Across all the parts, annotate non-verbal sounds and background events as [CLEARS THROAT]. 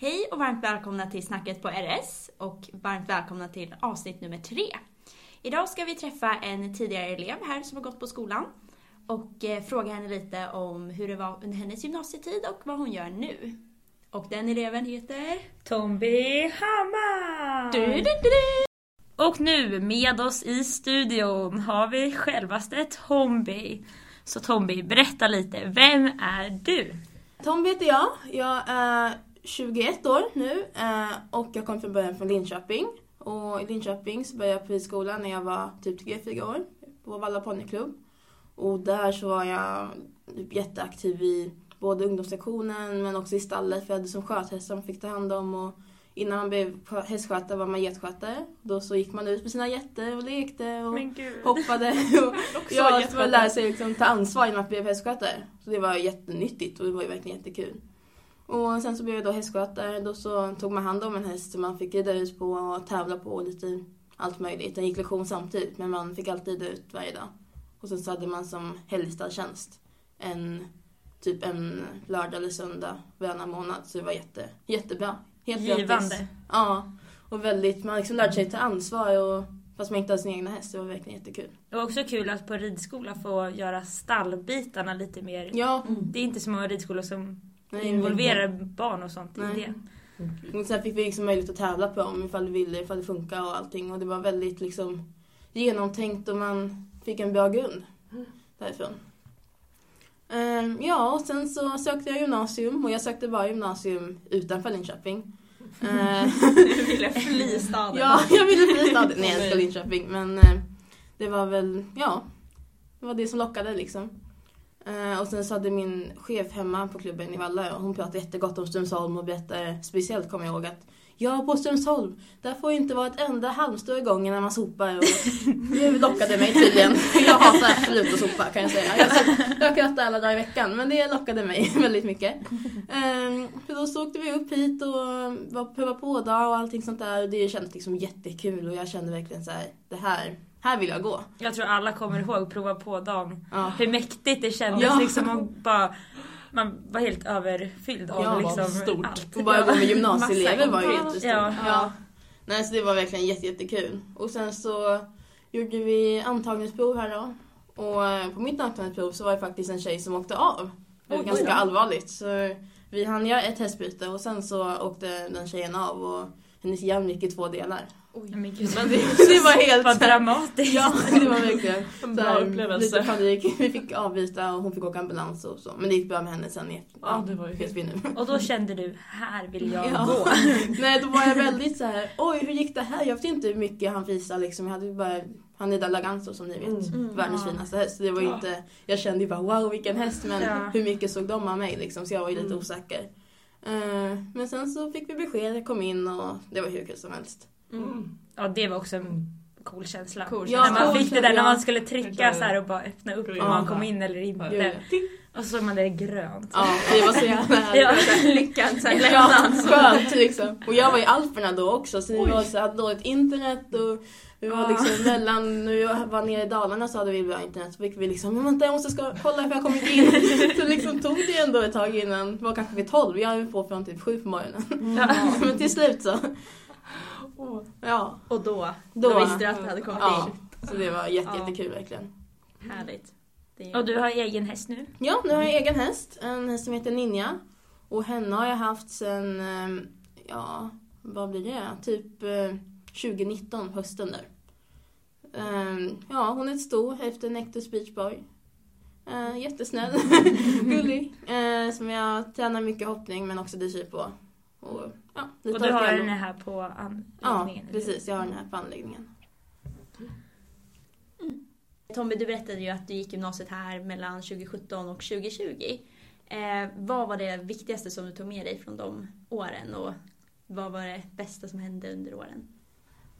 Hej och varmt välkomna till Snacket på RS och varmt välkomna till avsnitt nummer tre. Idag ska vi träffa en tidigare elev här som har gått på skolan och eh, fråga henne lite om hur det var under hennes gymnasietid och vad hon gör nu. Och den eleven heter... Tomby Hammar! Du, du, du, du. Och nu med oss i studion har vi självaste Tomby. Så Tomby, berätta lite, vem är du? Tommy heter jag. Jag är 21 år nu eh, och jag kom från början från Linköping. Och i Linköping så började jag på ridskolan när jag var typ 3-4 år på Valla ponnyklubb. Och där så var jag typ jätteaktiv i både ungdomssektionen men också i stallet för jag hade som sköthäst som fick ta hand om och innan man blev hästskötare var man getskötare. Då så gick man ut med sina getter och lekte och hoppade. [LAUGHS] Och ja, lära sig liksom ta ansvar innan man blev hästskötare. Så det var jättenyttigt och det var ju verkligen jättekul. Och sen så blev jag då hästskötare. Då så tog man hand om en häst som man fick rida ut på och tävla på och lite allt möjligt. Den gick lektion samtidigt men man fick alltid rida ut varje dag. Och sen så hade man som helgstalltjänst en typ en lördag eller söndag varannan månad. Så det var jätte, jättebra. Helt gratis. Givande. Ja. Och väldigt, man liksom lärde sig ta ansvar och fast man inte hade sin egna häst. Det var verkligen jättekul. Det var också kul att på ridskola få göra stallbitarna lite mer. Ja. Det är inte så många ridskolor som Nej, involverar barn och sånt i Nej. det. Och sen fick vi liksom möjlighet att tävla på dem ifall vi ville, ifall det funkar och allting. Och det var väldigt liksom genomtänkt och man fick en bra grund därifrån. Ehm, ja, och sen så sökte jag gymnasium och jag sökte bara gymnasium utanför Linköping. Ehm, Du ville fly staden. ja, jag ville fly staden. Nej, jag älskar Linköping. Men eh, det var väl, ja, det var det som lockade liksom. Eh, och sen så hade min chef hemma på klubben i Valla hon pratade jättegott om Strömsholm och berättade, speciellt kommer jag ihåg att Ja, på Strömsholm, där får inte vara ett enda halmstrå i gången när man sopar. Och [LAUGHS] det lockade mig tydligen. Jag hatar absolut att sopa kan jag säga. Jag, jag krattar alla dagar i veckan, men det lockade mig [LAUGHS] väldigt mycket. Ehm, för då så åkte vi upp hit och var pröva på dag och allting sånt där. Och det kändes liksom jättekul och jag kände verkligen så här, det här, här vill jag gå. Jag tror alla kommer ihåg prova på dagen. Ja. Hur mäktigt det kändes Ja. liksom. Man, bara, man var helt överfylld av Ja, liksom stort. allt. Och bara gå med gymnasieelever var ju jättestort. Ja. Ja. Nej, så det var verkligen jätte, jättekul. Och sen så gjorde vi antagningsprov här då. Och eh, på mitt antagningsprov så var det faktiskt en tjej som åkte av. Det var Oj, ganska allvarligt. Så vi hann göra ett hästbyte och sen så åkte den tjejen av och hennes hjälm gick i två delar. Men gud, Men det, det var helt... vad dramatiskt. Ja, det var verkligen [LAUGHS] En bra upplevelse. lite panik. Vi fick avbyta och hon fick åka ambulans och så. Men det gick bra med henne sen. i- Ja, det var ju vi nu. Och då kände du, här vill jag Ja. gå. [LAUGHS] Nej, då var jag väldigt så här. oj hur gick det här? Jag vet inte hur mycket han visade liksom. Jag hade bara, han är Laganzo som ni vet. Mm. Världens Ja. finaste häst. Så det var Ja. inte, jag kände ju bara wow vilken häst. Men Ja. hur mycket såg de av mig liksom? Så jag var ju lite Mm. osäker. Eh, men sen så fick vi besked, jag kom in och det var hur kul som helst. Mm. Ja, det var också en cool känsla. Cool Ja, när man cool fick det där känsla, när man skulle trycka så här och bara öppna upp om man kom in eller inte. Och så såg man det grönt. Ja, det var så jävla Ja. härligt. Lyckan lämnans. skönt liksom. Och jag var i Alperna då också så vi Oj. var så hade dåligt internet och vi var Ja. liksom mellan, när vi var nere i Dalarna så hade vi bra internet så fick vi liksom, men vänta jag måste ska, kolla för jag kommer inte in. [LAUGHS] Så liksom tog det ändå ett tag innan, det var kanske vid tolv, jag höll på från typ sju på morgonen. Ja. [LAUGHS] Men till slut så, Åh. ja. Och då, Då- då, visste du att du hade kommit Ja, in. så det var jätte, Ja. jättekul verkligen. Härligt. Det är- Och du har egen häst nu? Ja, nu har jag egen häst. En häst som heter Ninja. Och henne har jag haft sen, eh, ja, vad blir det? Typ eh, 2019, hösten där. Eh, Ja, hon är stor efter en äkta speech boy. Eh, jättesnäll, [LAUGHS] gullig. Eh, som jag tränar mycket hoppning men också dressyr på. Och, ja, Och du har den här på Ja, anläggningen? eller? precis. Jag har den här på anläggningen. Tommy, du berättade ju att du gick gymnasiet här mellan 2017 och 2020. Eh, vad var det viktigaste som du tog med dig från de åren och vad var det bästa som hände under åren?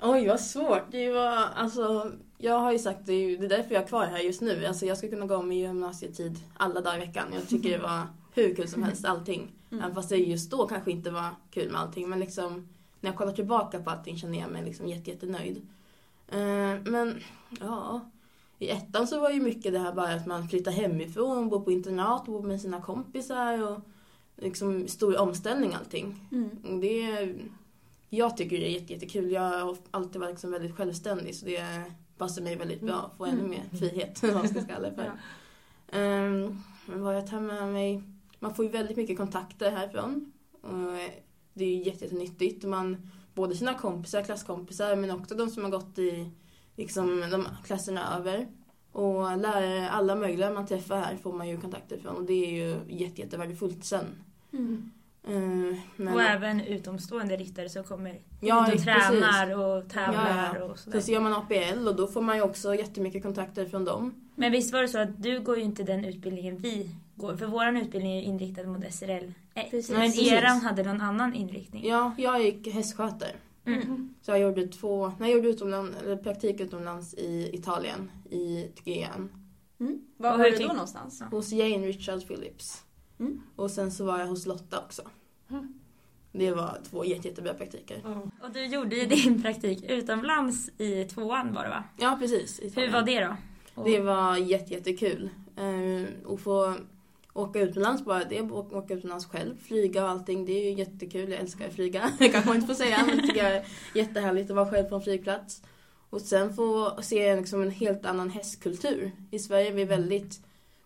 Oj, vad svårt. Det var, alltså, jag har ju sagt det, är ju- det är därför jag är kvar här just nu. Alltså, jag ska kunna gå om i gymnasietid alla dagar i veckan. Jag tycker det var hur kul som helst, allting. Mm. Även fast det just då kanske inte var kul med allting. Men liksom, när jag kollar tillbaka på allting känner jag mig liksom jätte, jättenöjd. Eh, men, ja. I ettan så var ju mycket det här bara att man flyttar hemifrån, bor på internat, bor med sina kompisar. Och liksom stor omställning allting. Mm. Det jag tycker det är jätte, jättekul. Jag har alltid varit liksom väldigt självständig så det passar mig väldigt bra att få ännu mer frihet. [LAUGHS] ska för. Ehm, men vad jag tar med mig? Man får ju väldigt mycket kontakter härifrån. Eh, det är ju jätte- jättenyttigt. Man, både sina kompisar, klasskompisar men också de som har gått i liksom, de klasserna över. Och lärare, alla möjliga man träffar här får man ju kontakter ifrån och det är ju jätte, jättevärdefullt sen. Mm. Ehm, men, Och även utomstående ryttare som kommer Ja, och precis. tränar och tävlar Ja, ja. och sådär. Så gör man APL och då får man ju också jättemycket kontakter från dem. Men visst var det så att du går ju inte den utbildningen vi går, för våran utbildning är inriktad mot SRL 1. Precis. Men eran hade någon annan inriktning. Ja, jag gick hästskötare. Mm. Så jag gjorde två, när jag gjorde utomlands, eller praktik utomlands i Italien, i Tygén. Mm. Var Och var hur du tyck- då någonstans? Hos Jane Richard Phillips. Mm. Och sen så var jag hos Lotta också. Mm. Det var två jätte, jättebra praktiker. Och du gjorde ju din [LAUGHS] praktik utomlands i tvåan var det va? Ja, precis. Hur Italien. var det då? Och- Det var jätte, jättekul. Uh, att få åka utomlands bara, det är att åka utomlands själv, flyga och allting. Det är ju jättekul. Jag älskar att flyga. [LAUGHS] Det kanske man inte får säga, men det tycker jag är jättehärligt att vara själv på en flygplats. Och sen få se liksom en helt annan hästkultur. I Sverige är vi väldigt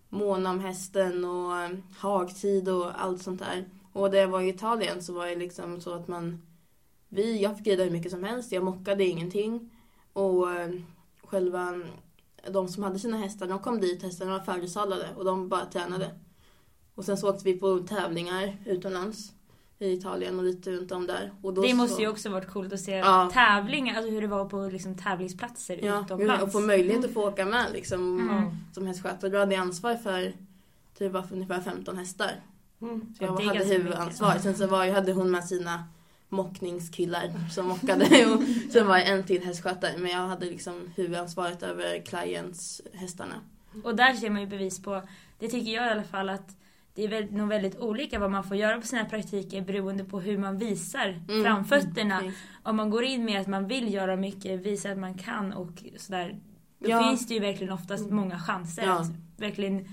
måna om hästen och eh, hagtid och allt sånt där. Och där jag var i Italien så var det liksom så att man... Vi, jag fick rida hur mycket som helst, jag mockade ingenting. Och eh, själva de som hade sina hästar, de kom dit, hästarna var färdigsadlade och de bara tränade. Och sen så åkte vi på tävlingar utomlands i Italien och lite runt om där. Och då Det så, måste ju också varit coolt att se Ja. tävlingar, alltså hur det var på liksom tävlingsplatser Ja, utomlands. och få möjlighet att få åka med liksom Mm. som hästskötare. Då hade jag ansvar för, för ungefär 15 hästar. Mm. Så jag Ja, det hade huvudansvar. mycket. Sen så var, jag hade hon med sina mockningskillar som mockade [LAUGHS] och sen var jag en till hästskötare. Men jag hade liksom huvudansvaret över clients hästarna. Och där ser man ju bevis på, det tycker jag i alla fall att det är nog väldigt olika vad man får göra på sina praktiker beroende på hur man visar Mm. framfötterna. Mm. Om man går in med att man vill göra mycket, visar att man kan och sådär. Då Ja. finns det ju verkligen oftast Mm. många chanser Ja. att verkligen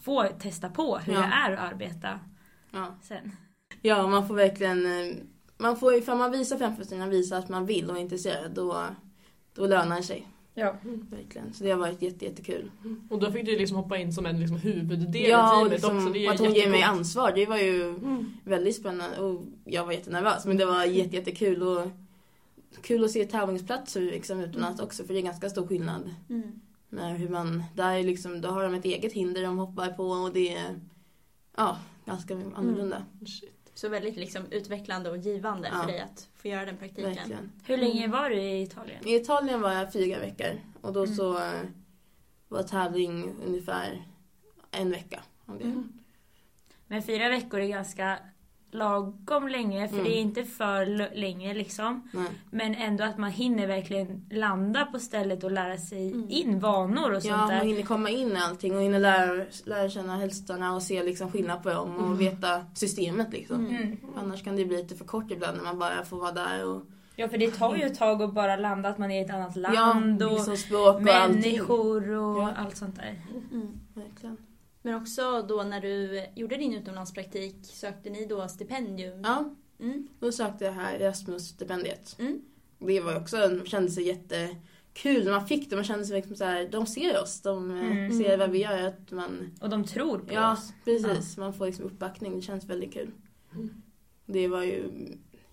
få testa på hur Ja. det är att arbeta Ja. sen. Ja, man får verkligen... eh, Man får, ifall man visar framfötterna, visar att man vill och är intresserad, då, då lönar det sig. Ja. Verkligen. Så det har varit jätte, jättekul. Och då fick du liksom hoppa in som en liksom huvuddel Ja, i teamet liksom, också. Det är att hon ger mig ansvar, det var ju Mm. väldigt spännande. Och jag var jättenervös, men det var jätte, jättekul. Och kul att se tävlingsplatser liksom, utomlands också, för det är ganska stor skillnad. Mm. Med hur man, där är liksom, då har de ett eget hinder de hoppar på och det är ja, ganska annorlunda. Shit. Så väldigt liksom utvecklande och givande Ja. för dig att få göra den praktiken. Verkligen. Hur länge var du i Italien? I Italien var jag fyra veckor och då Mm. så eh, var tävling ungefär en vecka. Om det. Mm. Men fyra veckor är ganska lagom länge för Mm. det är inte för länge liksom. Nej. Men ändå att man hinner verkligen landa på stället och lära sig Mm. in vanor och Ja, sånt man där. hinner komma in i allting och hinner lära, lära känna hästarna och se liksom skillnad på dem och Mm. veta systemet liksom. Mm. Mm. Annars kan det bli lite för kort ibland när man bara får vara där och Ja för det tar ju ett tag att bara landa, att man är i ett annat land ja, och liksom språk och allting. människor och Ja. allt sånt där. Mm. Verkligen. Men också då när du gjorde din utomlandspraktik, sökte ni då stipendium? Ja, Mm. då sökte jag här Erasmus-stipendiet. Mm. Det var ju också, kändes jättekul när man fick det. Man kände sig liksom så här, de ser oss, de eh, Mm. ser vad vi gör. Att man, Och de tror på ja, oss. precis. Man får liksom uppbackning. Det känns väldigt kul. Mm. Det var ju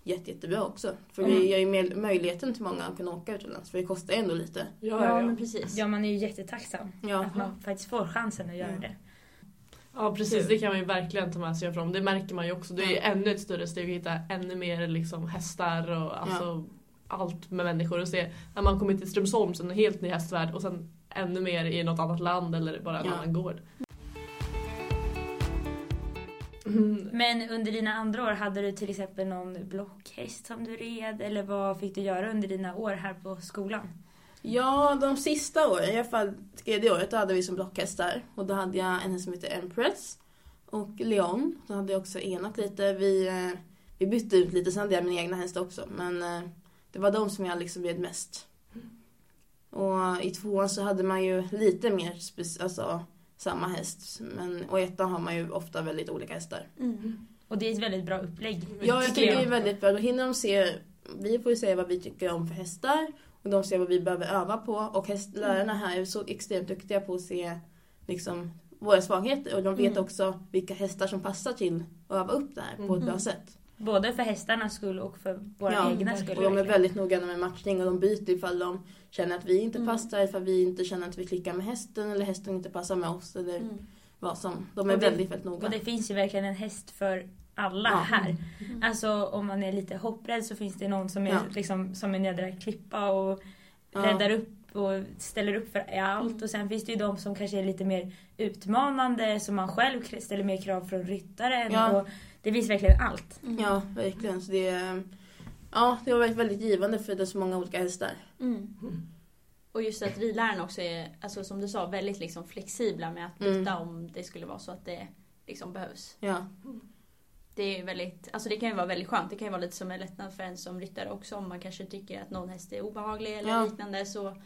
jätte, jättebra också. För Mm. det ger ju mer- möjligheten till många att kunna åka utomlands. För det kostar ju ändå lite. Ja, Ja, ja, men ja. precis. Ja man är ju jättetacksam Ja, att man faktiskt får chansen att göra Ja. det. Ja precis, det kan man ju verkligen ta med sig ifrån. Det märker man ju också. Det är ju ännu ett större steg att hitta ännu mer liksom hästar och alltså allt med människor. Och se när man kommer till Strömsholm, så en helt ny hästvärld och sen ännu mer i något annat land eller bara en Ja. annan gård. Mm. Men under dina andra år, hade du till exempel någon blockhäst som du red? Eller vad fick du göra under dina år här på skolan? Ja, de sista åren, i alla fall tredje året, då hade vi som blockhästar. Och då hade jag en häst som heter Empress och Leon. Så hade jag också enat lite. Vi, eh, vi bytte ut lite, sen hade jag min egna häst också. Men eh, det var de som jag liksom red mest. Och i tvåan så hade man ju lite mer alltså, samma häst. Men, och i ettan har man ju ofta väldigt olika hästar. Mm. Och det är ett väldigt bra upplägg. Ja, jag tycker tycker jag. det är väldigt bra. Då hinner de se, vi får ju säga vad vi tycker om för hästar och de ser vad vi behöver öva på och häst, lärarna här är så extremt duktiga på att se liksom, våra svagheter och de vet Mm. också vilka hästar som passar till att öva upp det här på ett bra Mm. sätt. Både för hästarnas skull och för våra Ja, egna skull. Och de är väldigt noggranna med matchning och de byter ifall de känner att vi inte Mm. passar, ifall vi inte känner att vi klickar med hästen eller hästen inte passar med oss eller Mm. vad som. De är det- väldigt, väldigt noga. Och det finns ju verkligen en häst för alla Ja. här. Mm. Alltså om man är lite hopprädd så finns det någon som är Ja. liksom som en jädra klippa och Ja. räddar upp och ställer upp för allt. Mm. Och sen finns det ju de som kanske är lite mer utmanande som man själv ställer mer krav från ryttaren. Ja. Och det finns verkligen allt. Mm. Ja, verkligen. Så det, är- ja, det har varit väldigt givande för det är så många olika hästar. Mm. Och just att ridlärarna också är, alltså som du sa, väldigt liksom flexibla med att byta Mm. om det skulle vara så att det liksom behövs. Ja, Det är väldigt, alltså det kan ju vara väldigt skönt. Det kan ju vara lite som en lättnad för en som ryttare också om man kanske tycker att någon häst är obehaglig eller Ja. liknande så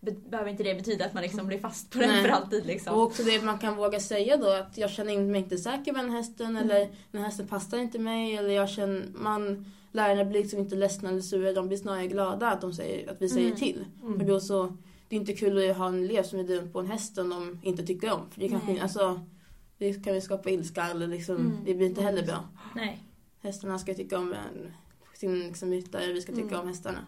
be- behöver inte det betyda att man liksom blir fast på den Nej. för alltid liksom. och också det att man kan våga säga då att jag känner mig inte säker med den hästen Mm. eller den hästen passar inte mig eller jag känner, man, lärarna blir liksom inte ledsna eller sura, de blir snarare glada att, de säger, att vi säger Mm. till. Mm. För då så, det är inte kul att ha en elev som är dum på en häst som de inte tycker om. För det kanske, Nej. alltså, det kan ju skapa ilska eller liksom, Mm. det blir inte heller bra. Nej. Hästarna ska tycka om en, sin liksom, ryttare, vi ska tycka Mm. om hästarna.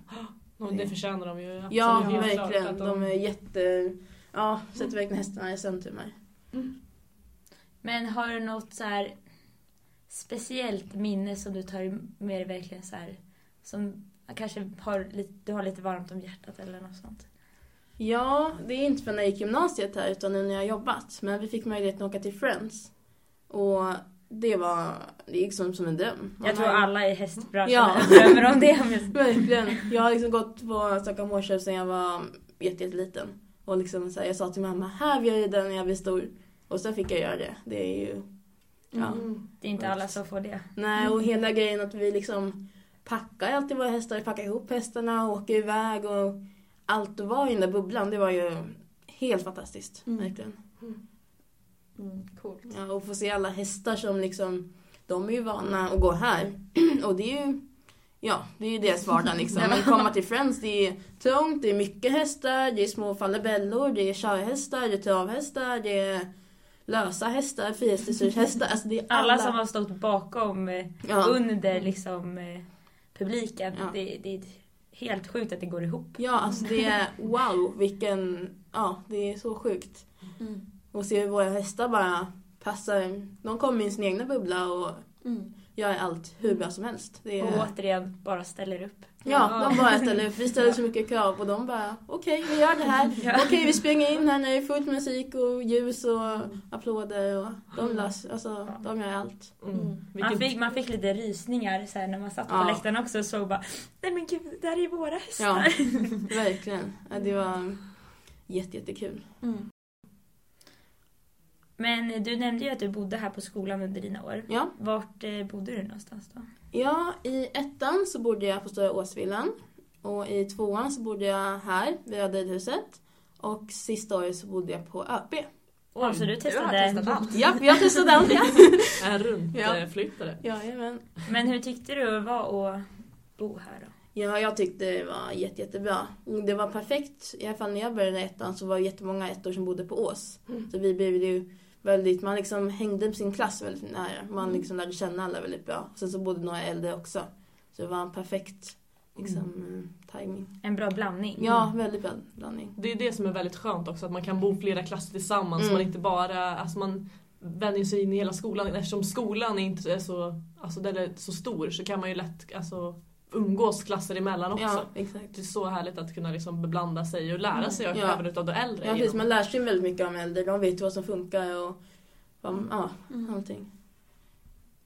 Och det förtjänar de ju absolut. Ja, klart, verkligen. att De är jätte... Ja, sätter verkligen hästarna i centrum här. Men har du något så här speciellt minne som du tar med dig verkligen så här som kanske har lite, du har lite varmt om hjärtat eller något sånt? Ja, det är inte för när jag gick gymnasiet här utan nu när jag har jobbat. Men vi fick möjligheten att åka till Friends. Och det var, det gick som, som en dröm. Man Jag tror har alla i hästbranschen Ja. drömmer om det. [LAUGHS] Verkligen. Jag har liksom gått på Stockholm Horse sedan jag var jätte- jätteliten. Och liksom så här, jag sa till mamma, här vill jag rida när jag blir stor. Och så fick jag göra det. Det är ju... Ja. Mm. Det är inte alla som får det. Nej, och hela grejen att vi liksom packar alltid våra hästar, packar ihop hästarna och åker iväg och allt att vara i den där bubblan, det var ju helt fantastiskt. Mm. Verkligen. Mm, coolt. Ja, och få se alla hästar som liksom, de är ju vana att gå här. och det är ju, ja, det är ju deras vardag liksom. Men komma till Friends, det är trångt, det är mycket hästar, det är små falabellor, det är körhästar, det är travhästar, det är lösa hästar, frihetsdressurhästar. Alltså det är alla. Alla som har stått bakom, eh, ja. under liksom eh, publiken. Ja. Det, det är helt sjukt att det går ihop. Ja, alltså det är wow, vilken, ja, det är så sjukt. Mm. Och se hur våra hästar bara passar, de kommer i sin egna bubbla och Mm. gör allt hur bra som helst. Det Och är, återigen bara ställer upp. Ja, de bara ställer upp, vi ställer så mycket krav och de bara okej, vi gör det här. [LAUGHS] Okej, vi springer in här är fullt musik och ljus och applåder och de löser, alltså de gör allt. Mm. Mm. Man fick, man fick lite rysningar så här, när man satt på Ja. läktaren också och såg bara Nej men gud, det här är våra hästar. Ja, [LAUGHS] verkligen. Det var jätte, jättekul. Mm. Men du nämnde ju att du bodde här på skolan under dina år. Ja. Vart eh, bodde du någonstans då? Ja, i ettan så bodde jag på Stora Åsvillan. Och i tvåan så bodde jag här vid Röda Ridhuset. Och sista året så bodde jag på ÖP. Oj, så du testade. testat allt. [LAUGHS] Ja, har testat allt ja. [LAUGHS] En runt Ja. Jajamän. Men hur tyckte du det var att bo här då? Ja, jag tyckte det var jätte, jättebra. Det var perfekt. I alla fall när jag började i ettan så var det jättemånga ettor som bodde på Ås. Mm. Så vi blev ju väldigt, man liksom hängde med sin klass väldigt nära. Man Mm. liksom lärde känna alla väldigt bra. Sen så bodde några äldre också. Så det var en perfekt liksom, mm. timing. En bra blandning. Ja, väldigt bra blandning. Det är det som är väldigt skönt också, att man kan bo flera klasser tillsammans. Mm. Man inte bara, alltså man vänjer sig in i hela skolan. Eftersom skolan inte är så, alltså den är så stor så kan man ju lätt alltså, umgås klasser emellan också. Ja, exakt. Det är så härligt att kunna liksom beblanda sig och lära Mm. sig Ja. även utav de äldre. Ja, precis. Man lär sig väldigt mycket om äldre. De vet vad som funkar och vad, ja, Mm. allting.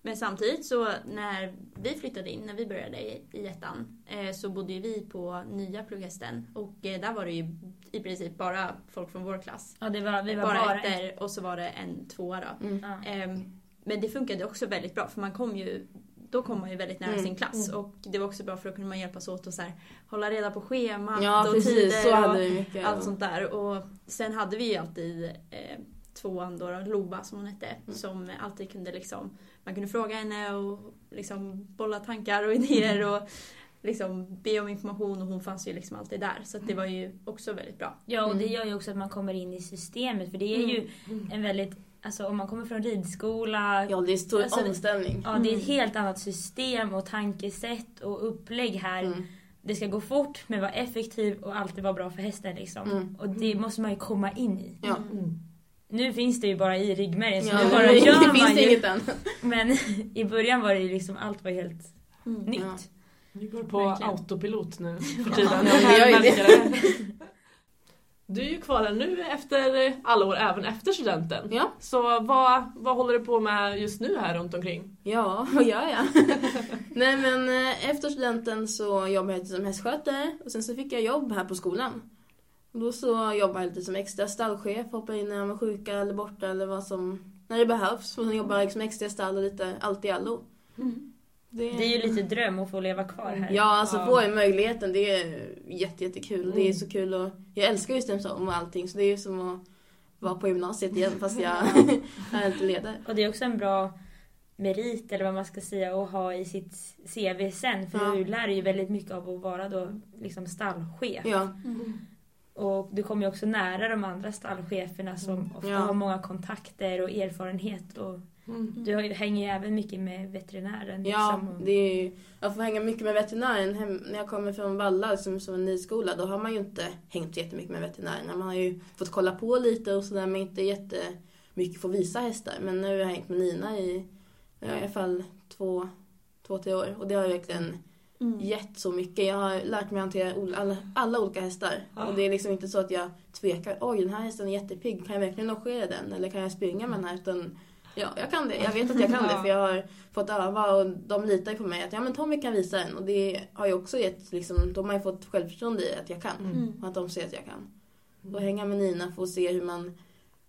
Men samtidigt så när vi flyttade in, när vi började i, ettan, eh, så bodde ju vi på nya plugghästen. Och eh, där var det ju i princip bara folk från vår klass. Ja, det var, vi var bara bara, ettor och så var det en tvåa då. Mm. Ja. Ehm, men det funkade också väldigt bra för man kom ju då kom man ju väldigt nära Mm. sin klass Mm. och det var också bra för då kunde man hjälpas åt och så här, hålla reda på schemat Ja, och precis. tider Så och hade vi mycket. allt sånt där. Och sen hade vi ju alltid eh, tvåan då, Lova som hon hette, Mm. som alltid kunde liksom, man kunde fråga henne och liksom bolla tankar och idéer och liksom be om information och hon fanns ju liksom alltid där. Så att det var ju också väldigt bra. Ja, och det Mm. gör ju också att man kommer in i systemet. För det är Mm. ju en väldigt, alltså om man kommer från ridskola, Ja, det är stor Alltså, omställning. ja det är ett Mm. helt annat system och tankesätt och upplägg här. Mm. Det ska gå fort men vara effektiv och alltid vara bra för hästen liksom. Mm. Och det måste man ju komma in i. Ja. Mm. Nu finns det ju bara i ryggmärgen så Ja, nu bara [LAUGHS] det gör finns man ju. inget än. [LAUGHS] Men [LAUGHS] i början var det ju liksom, allt var helt Mm. nytt. Ja. Vi går på Verkligen. autopilot nu för tiden. Ja, vi gör ju det. Märker det. Du är ju kvar här nu efter alla år, även efter studenten. Ja. Så vad, vad håller du på med just nu här runt omkring? Ja, [LAUGHS] vad gör jag? [LAUGHS] Nej men eh, efter studenten så jobbade jag lite som hästskötare och sen så fick jag jobb här på skolan. Och då så jobbade jag lite som extra stallchef, hoppade in när de var sjuka eller borta eller vad som, när det behövs. Och sen jobbade jag liksom extra stall och lite allt i allo. Mm. Det är ju lite dröm att få leva kvar här. Ja, alltså Ja. få den möjligheten, det är jätte, jättekul. Det är Mm. så kul och jag älskar ju Strömsholm och allting så det är ju som att vara på gymnasiet igen fast jag [LAUGHS] [LAUGHS] är inte ledare. Och det är också en bra merit eller vad man ska säga att ha i sitt CV sen. För Ja. du lär dig ju väldigt mycket av att vara då liksom stallchef. Ja, Mm. Och du kommer ju också nära de andra stallcheferna som Mm. ofta Ja. har många kontakter och erfarenhet. Och Mm. du hänger ju även mycket med veterinären. ja Liksom, det är, jag får hänga mycket med veterinären. Hem, när jag kommer från Valla som, som en ny skola då har man ju inte hängt så jättemycket med veterinären. Man har ju fått kolla på lite och sådär men inte jättemycket få visa hästar. Men nu har jag hängt med Nina i, ja, i alla fall två, två, tre år och det har verkligen Mm. gett så mycket. Jag har lärt mig att hantera alla, alla olika hästar. Ja. Och det är liksom inte så att jag tvekar. Oj, den här hästen är jättepigg. Kan jag verkligen logera den? Eller kan jag springa med den här? Utan, ja, jag kan det. Jag vet att jag kan det [LAUGHS] för jag har fått öva och de litar ju på mig. Att ja, men Tommy kan visa den. Och det har ju också gett, liksom, de har ju fått självförtroende i att jag kan. Mm. Och att de ser att jag kan. Och hänga med Nina för att se hur man,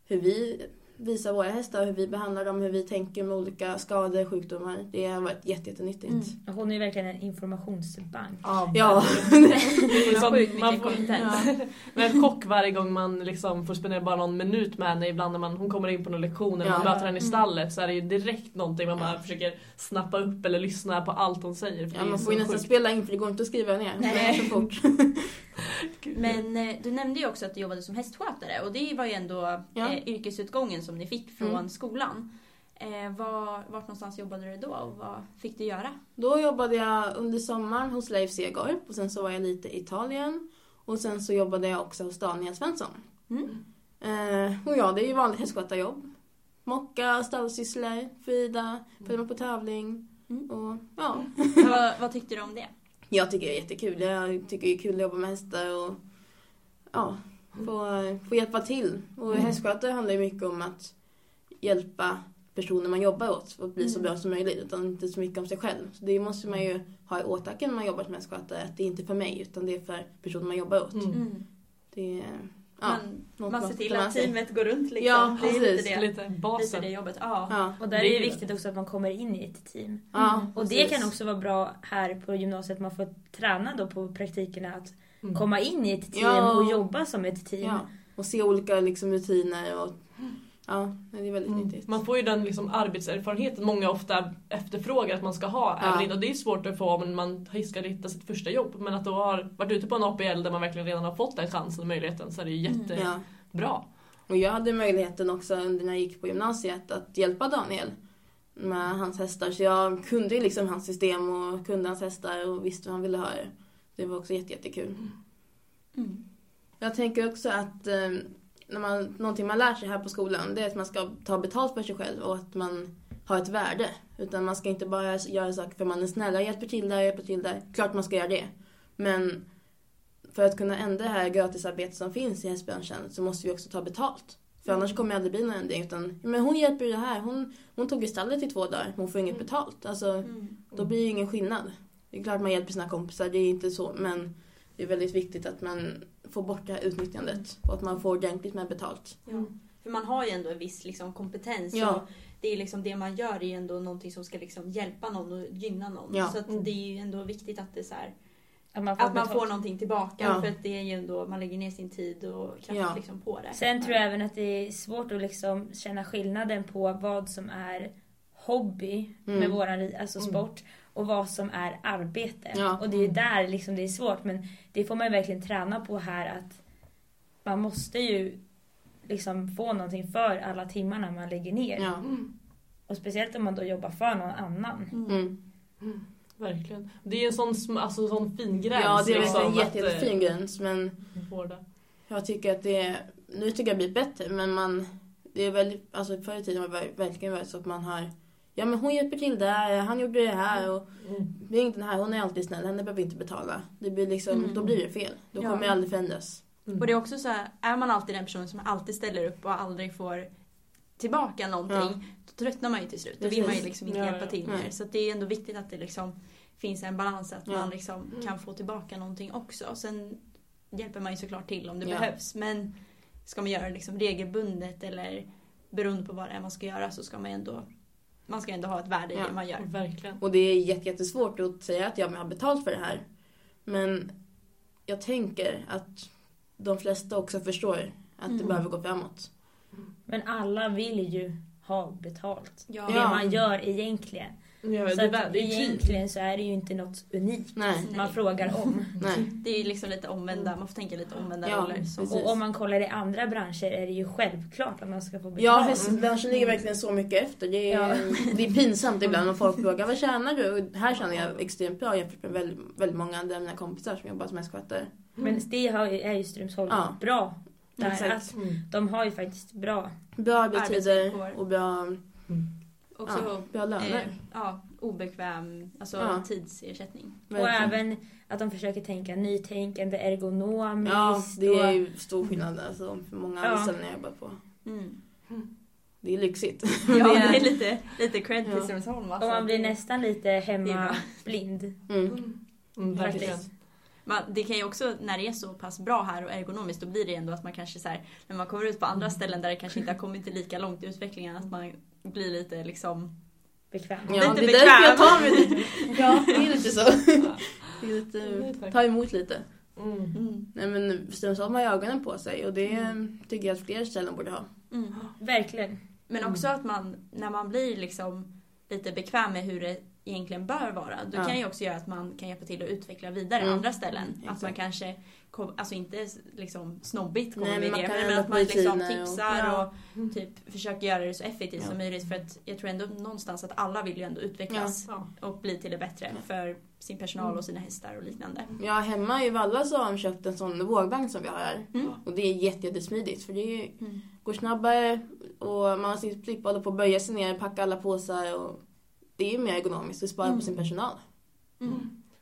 hur vi visar våra hästar, hur vi behandlar dem, hur vi tänker med olika skador, sjukdomar. Det har varit jätte, jättenyttigt. Mm. hon är verkligen en informationsbank. Ja. [LAUGHS] Det är [LAUGHS] som- Sjukt man får-. Ja. Men en chock varje gång man liksom får spendera bara någon minut med henne ibland när man, hon kommer in på någon lektion eller man Ja. möter henne i stallet så är det ju direkt någonting man bara försöker snappa upp eller lyssna på allt hon säger. För Ja, man får ju nästan spela in för det går inte att skriva ner. Nej. Det är så fort. [LAUGHS] Men eh, du nämnde ju också att du jobbade som hästskötare och det var ju ändå Ja. eh, yrkesutgången som ni fick från Mm. skolan. Eh, var, vart någonstans jobbade du då och vad fick du göra? Då jobbade jag under sommaren hos Leif Segarp och sen så var jag lite i Italien. Och sen så jobbade jag också hos Daniel Svensson. Mm. Eh, och ja, det är ju vanligt hästskötarjobb. Mocka, stallsysslor, Frida, följa med på tävling. Mm. Och ja, [LAUGHS] vad, vad tyckte du om det? Jag tycker det är jättekul. Jag tycker det är kul att jobba med hästar och ja, få, få hjälpa till. Och Mm. hästskötare handlar ju mycket om att hjälpa personer man jobbar åt att bli så Mm. bra som möjligt utan inte så mycket om sig själv. Så det måste man ju ha i åtanke när man jobbar som hästskötare att det är inte för mig utan det är för personen man jobbar åt. Mm. Mm. Det är, Man, något man man ser till att teamet går runt liksom. Ja, det är precis. lite det, Lite lite basen. det jobbet. Ja. Ja, Och där Det är det viktigt också att man kommer in i ett team. ja, Mm. Och det precis. kan också vara bra här på gymnasiet, man får träna då på praktikerna att Mm. komma in i ett team Ja. och jobba som ett team. Ja, och se olika liksom, rutiner och ja, det är väldigt Mm. nyttigt. Man får ju den liksom arbetserfarenheten många ofta efterfrågar att man ska ha. Ja. Även, och det är svårt att få om man ska hitta sitt första jobb. Men att då har varit ute på en APL där man verkligen redan har fått den chansen och möjligheten så är det ju Mm. jättebra. Ja. Och jag hade möjligheten också när jag gick på gymnasiet att hjälpa Daniel med hans hästar. Så jag kunde ju liksom hans system och kunde hans hästar och visste vad han ville ha. Det var också jätte, jättekul. Mm. Jag tänker också att eh, när man, någonting man lär sig här på skolan det är att man ska ta betalt för sig själv och att man har ett värde. Utan man ska inte bara göra saker för man är snäll. Jag hjälper till där, jag hjälper till där. Klart man ska göra det. Men för att kunna ändra det här gratisarbetet som finns i hästbranschen så måste vi också ta betalt. För annars kommer det aldrig bli någon ändring. Utan, men hon hjälper ju det här. Hon, hon tog i stallet i två dagar. Hon får inget betalt. Alltså, Mm. då blir det ju ingen skillnad. Det är klart man hjälper sina kompisar, det är inte så. Men det är väldigt viktigt att man får bort det här utnyttjandet. Och att man får ordentligt med betalt. Ja. För man har ju ändå en viss liksom, kompetens. Ja. Och det, är liksom, det man gör är ju ändå någonting som ska liksom, hjälpa någon och gynna någon. Ja. Så att Mm. det är ju ändå viktigt att det så här, Att man får, Att man får någonting tillbaka Ja. för att det är ju ändå, man lägger ner sin tid och kraft Ja. liksom på det. Sen tror jag även att det är svårt att liksom känna skillnaden på vad som är hobby Mm. med våran alltså Mm. sport och vad som är arbete. Ja. Och det är ju där liksom det är svårt men det får man ju verkligen träna på här att man måste ju liksom få någonting för alla timmarna man lägger ner. Ja. Mm. Och speciellt om man då jobbar för någon annan. Mm. Mm. Verkligen. Det är en sån, alltså, sån fin gräns. ja, det är liksom, en jätte, jättefin gräns men eh, jag tycker att det är, nu tycker jag det blir bättre men man, det är väldigt, alltså förr i tiden har det ver- verkligen varit så att man har Ja men hon hjälper till där, han gjorde det här och Mm. det är inte den här, hon är alltid snäll, henne behöver vi inte betala. Det blir liksom, Mm. då blir det fel. Då Ja. kommer det aldrig förändras. Mm. Och det är också så här, är man alltid den personen som alltid ställer upp och aldrig får tillbaka någonting, Ja. då tröttnar man ju till slut. Då vill man ju liksom inte Ja, hjälpa ja. till mer. Så att det är ändå viktigt att det liksom finns en balans, att Ja. man liksom Mm. kan få tillbaka någonting också. Sen hjälper man ju såklart till om det Ja. behövs. Men ska man göra det liksom regelbundet eller beroende på vad det är man ska göra så ska man ändå man ska ändå ha ett värde i Ja. det man gör. Verkligen. Och det är jätte- jättesvårt att säga att jag har betalt för det här. Men jag tänker att de flesta också förstår att det Mm. behöver gå framåt. Men alla vill ju ha betalt. Ja. Det man gör egentligen. Ja, så det, är att det tid. egentligen så är det ju inte något unikt. Nej. Nej. Man frågar om. Nej. Det är ju liksom lite omvända, man får tänka lite omvända Ja, roller. Så. precis. Och om man kollar i andra branscher är det ju självklart att man ska få betalt. Ja, hästbranschen ligger verkligen så mycket efter. Det är, Ja. [LAUGHS] det är pinsamt ibland när folk frågar vad tjänar du? Och här tjänar jag extremt bra jämfört med väldigt, väldigt många andra av mina kompisar som jobbar som hästskötare. Men det har ju, är ju Strömsholm Ja. bra. Där, Exakt. att Mm. de har ju faktiskt bra. Bra arbetstider och bra, Också ja, bra löner. eh, ja, obekväm alltså Ja. tidsersättning. Och Verkligen. även att de försöker tänka nytänkande, ergonomiskt. Ja, det är och, ju stor skillnad alltså, för många andra Ja. ställen jag jobbar på. Mm. Det är lyxigt. Ja, Det är- [LAUGHS] lite, lite cred till Ja. Strömsholm. och Alltså. man blir nästan lite Det är hemma bra. blind. Mm. Mm, verkligen. Man, det kan ju också, när det är så pass bra här och ergonomiskt, då blir det ändå att man kanske så här, när man kommer ut på andra ställen där det kanske inte har kommit till lika långt i utvecklingen, att man blir lite liksom... Bekväm. Ja, Lite det är bekväm. därför jag tar mig lite. [LAUGHS] Ja, det är lite så. Är [LAUGHS] Det är lite, ta emot lite. Mm. Mm. Nej men Strömsholm har ju ögonen på sig och det tycker jag att fler ställen borde ha. Mm. Verkligen. Men också att man, när man blir liksom lite bekväm med hur det egentligen bör vara, då Ja. kan ju också göra att man kan hjälpa till att utveckla vidare Mm. andra ställen. Att man Exakt. kanske, kom, alltså inte liksom snobbigt kommer Nej, med det, men att man liksom rutiner och- tipsar ja. och typ försöker göra det så effektivt Ja. som möjligt. För att jag tror ändå någonstans att alla vill ju ändå utvecklas Ja. och bli till det bättre Ja. för sin personal Mm. och sina hästar och liknande. Ja, hemma i Valla så har de köpt en sån vågvagn som vi har här. Mm. Och det är jätte, jättesmidigt för det är, Mm. går snabbare och man slipper hålla på och böja sig ner, packa alla påsar och det är mer ergonomiskt och spara Mm. på sin personal. Mm.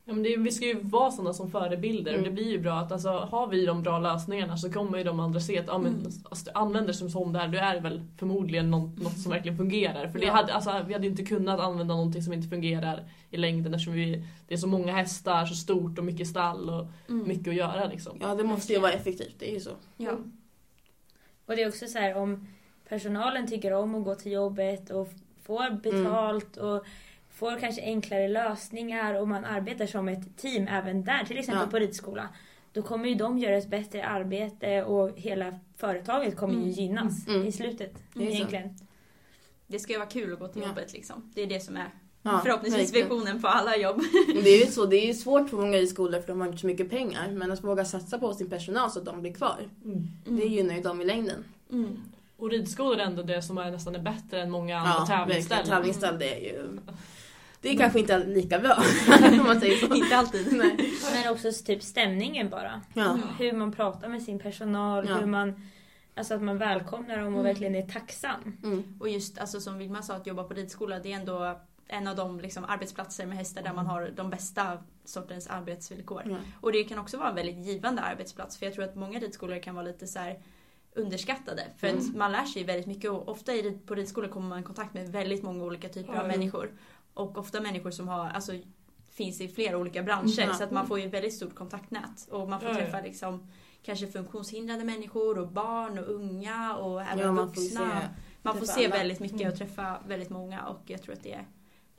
Ja, men det, vi ska ju vara sådana som förebilder och Mm. det blir ju bra att alltså, har vi de bra lösningarna så kommer ju de andra se att ja, men, Mm. alltså, du använder som sån där, du är väl förmodligen något, något som verkligen fungerar. För det Ja. hade, alltså, vi hade ju inte kunnat använda någonting som inte fungerar i längden eftersom vi, det är så många hästar, så stort och mycket stall och Mm. mycket att göra liksom. Ja, det måste ju vara effektivt, det är ju så. Ja. Och det är också så här om personalen tycker om att gå till jobbet och får betalt och får kanske enklare lösningar och man arbetar som ett team även där, till exempel Ja. på ridskola. Då kommer ju de göra ett bättre arbete och hela företaget kommer ju Mm. gynnas Mm. i slutet. Så. egentligen. Det ska ju vara kul att gå till Ja. jobbet liksom. Det är det som är Ja, förhoppningsvis verkligen. visionen på alla jobb. Det är ju så, det är ju svårt för många i skolor för de har inte så mycket pengar. Men att våga satsa på sin personal så att de blir kvar, Mm. det gynnar ju dem i längden. Mm. Och ridskolor är ändå det som är nästan är bättre än många andra Ja, tävlingsställen. Tävlingsställ, det är ju... Det är kanske inte lika bra, [LAUGHS] om man säger så. Inte alltid. Nej. Men också typ stämningen bara. Ja. Hur man pratar med sin personal, Ja. hur man... Alltså att man välkomnar dem och Mm. verkligen är tacksam. Mm. Och just alltså, som Vilma sa, att jobba på ridskola, det är ändå en av de liksom, arbetsplatser med hästar där man har de bästa sortens arbetsvillkor. Ja. Och det kan också vara en väldigt givande arbetsplats, för jag tror att många ridskolor kan vara lite så här underskattade. För att Mm. man lär sig väldigt mycket och ofta rid- på ridskolor kommer man i kontakt med väldigt många olika typer av Mm. människor. Och ofta människor som har, alltså, finns i flera olika branscher. Ja. Så att man får ju ett väldigt stort kontaktnät. Och man får träffa liksom, kanske funktionshindrade människor och barn och unga och även Ja, man får vuxna. se. Man får se alla. väldigt mycket Mm. och träffa väldigt många och jag tror att det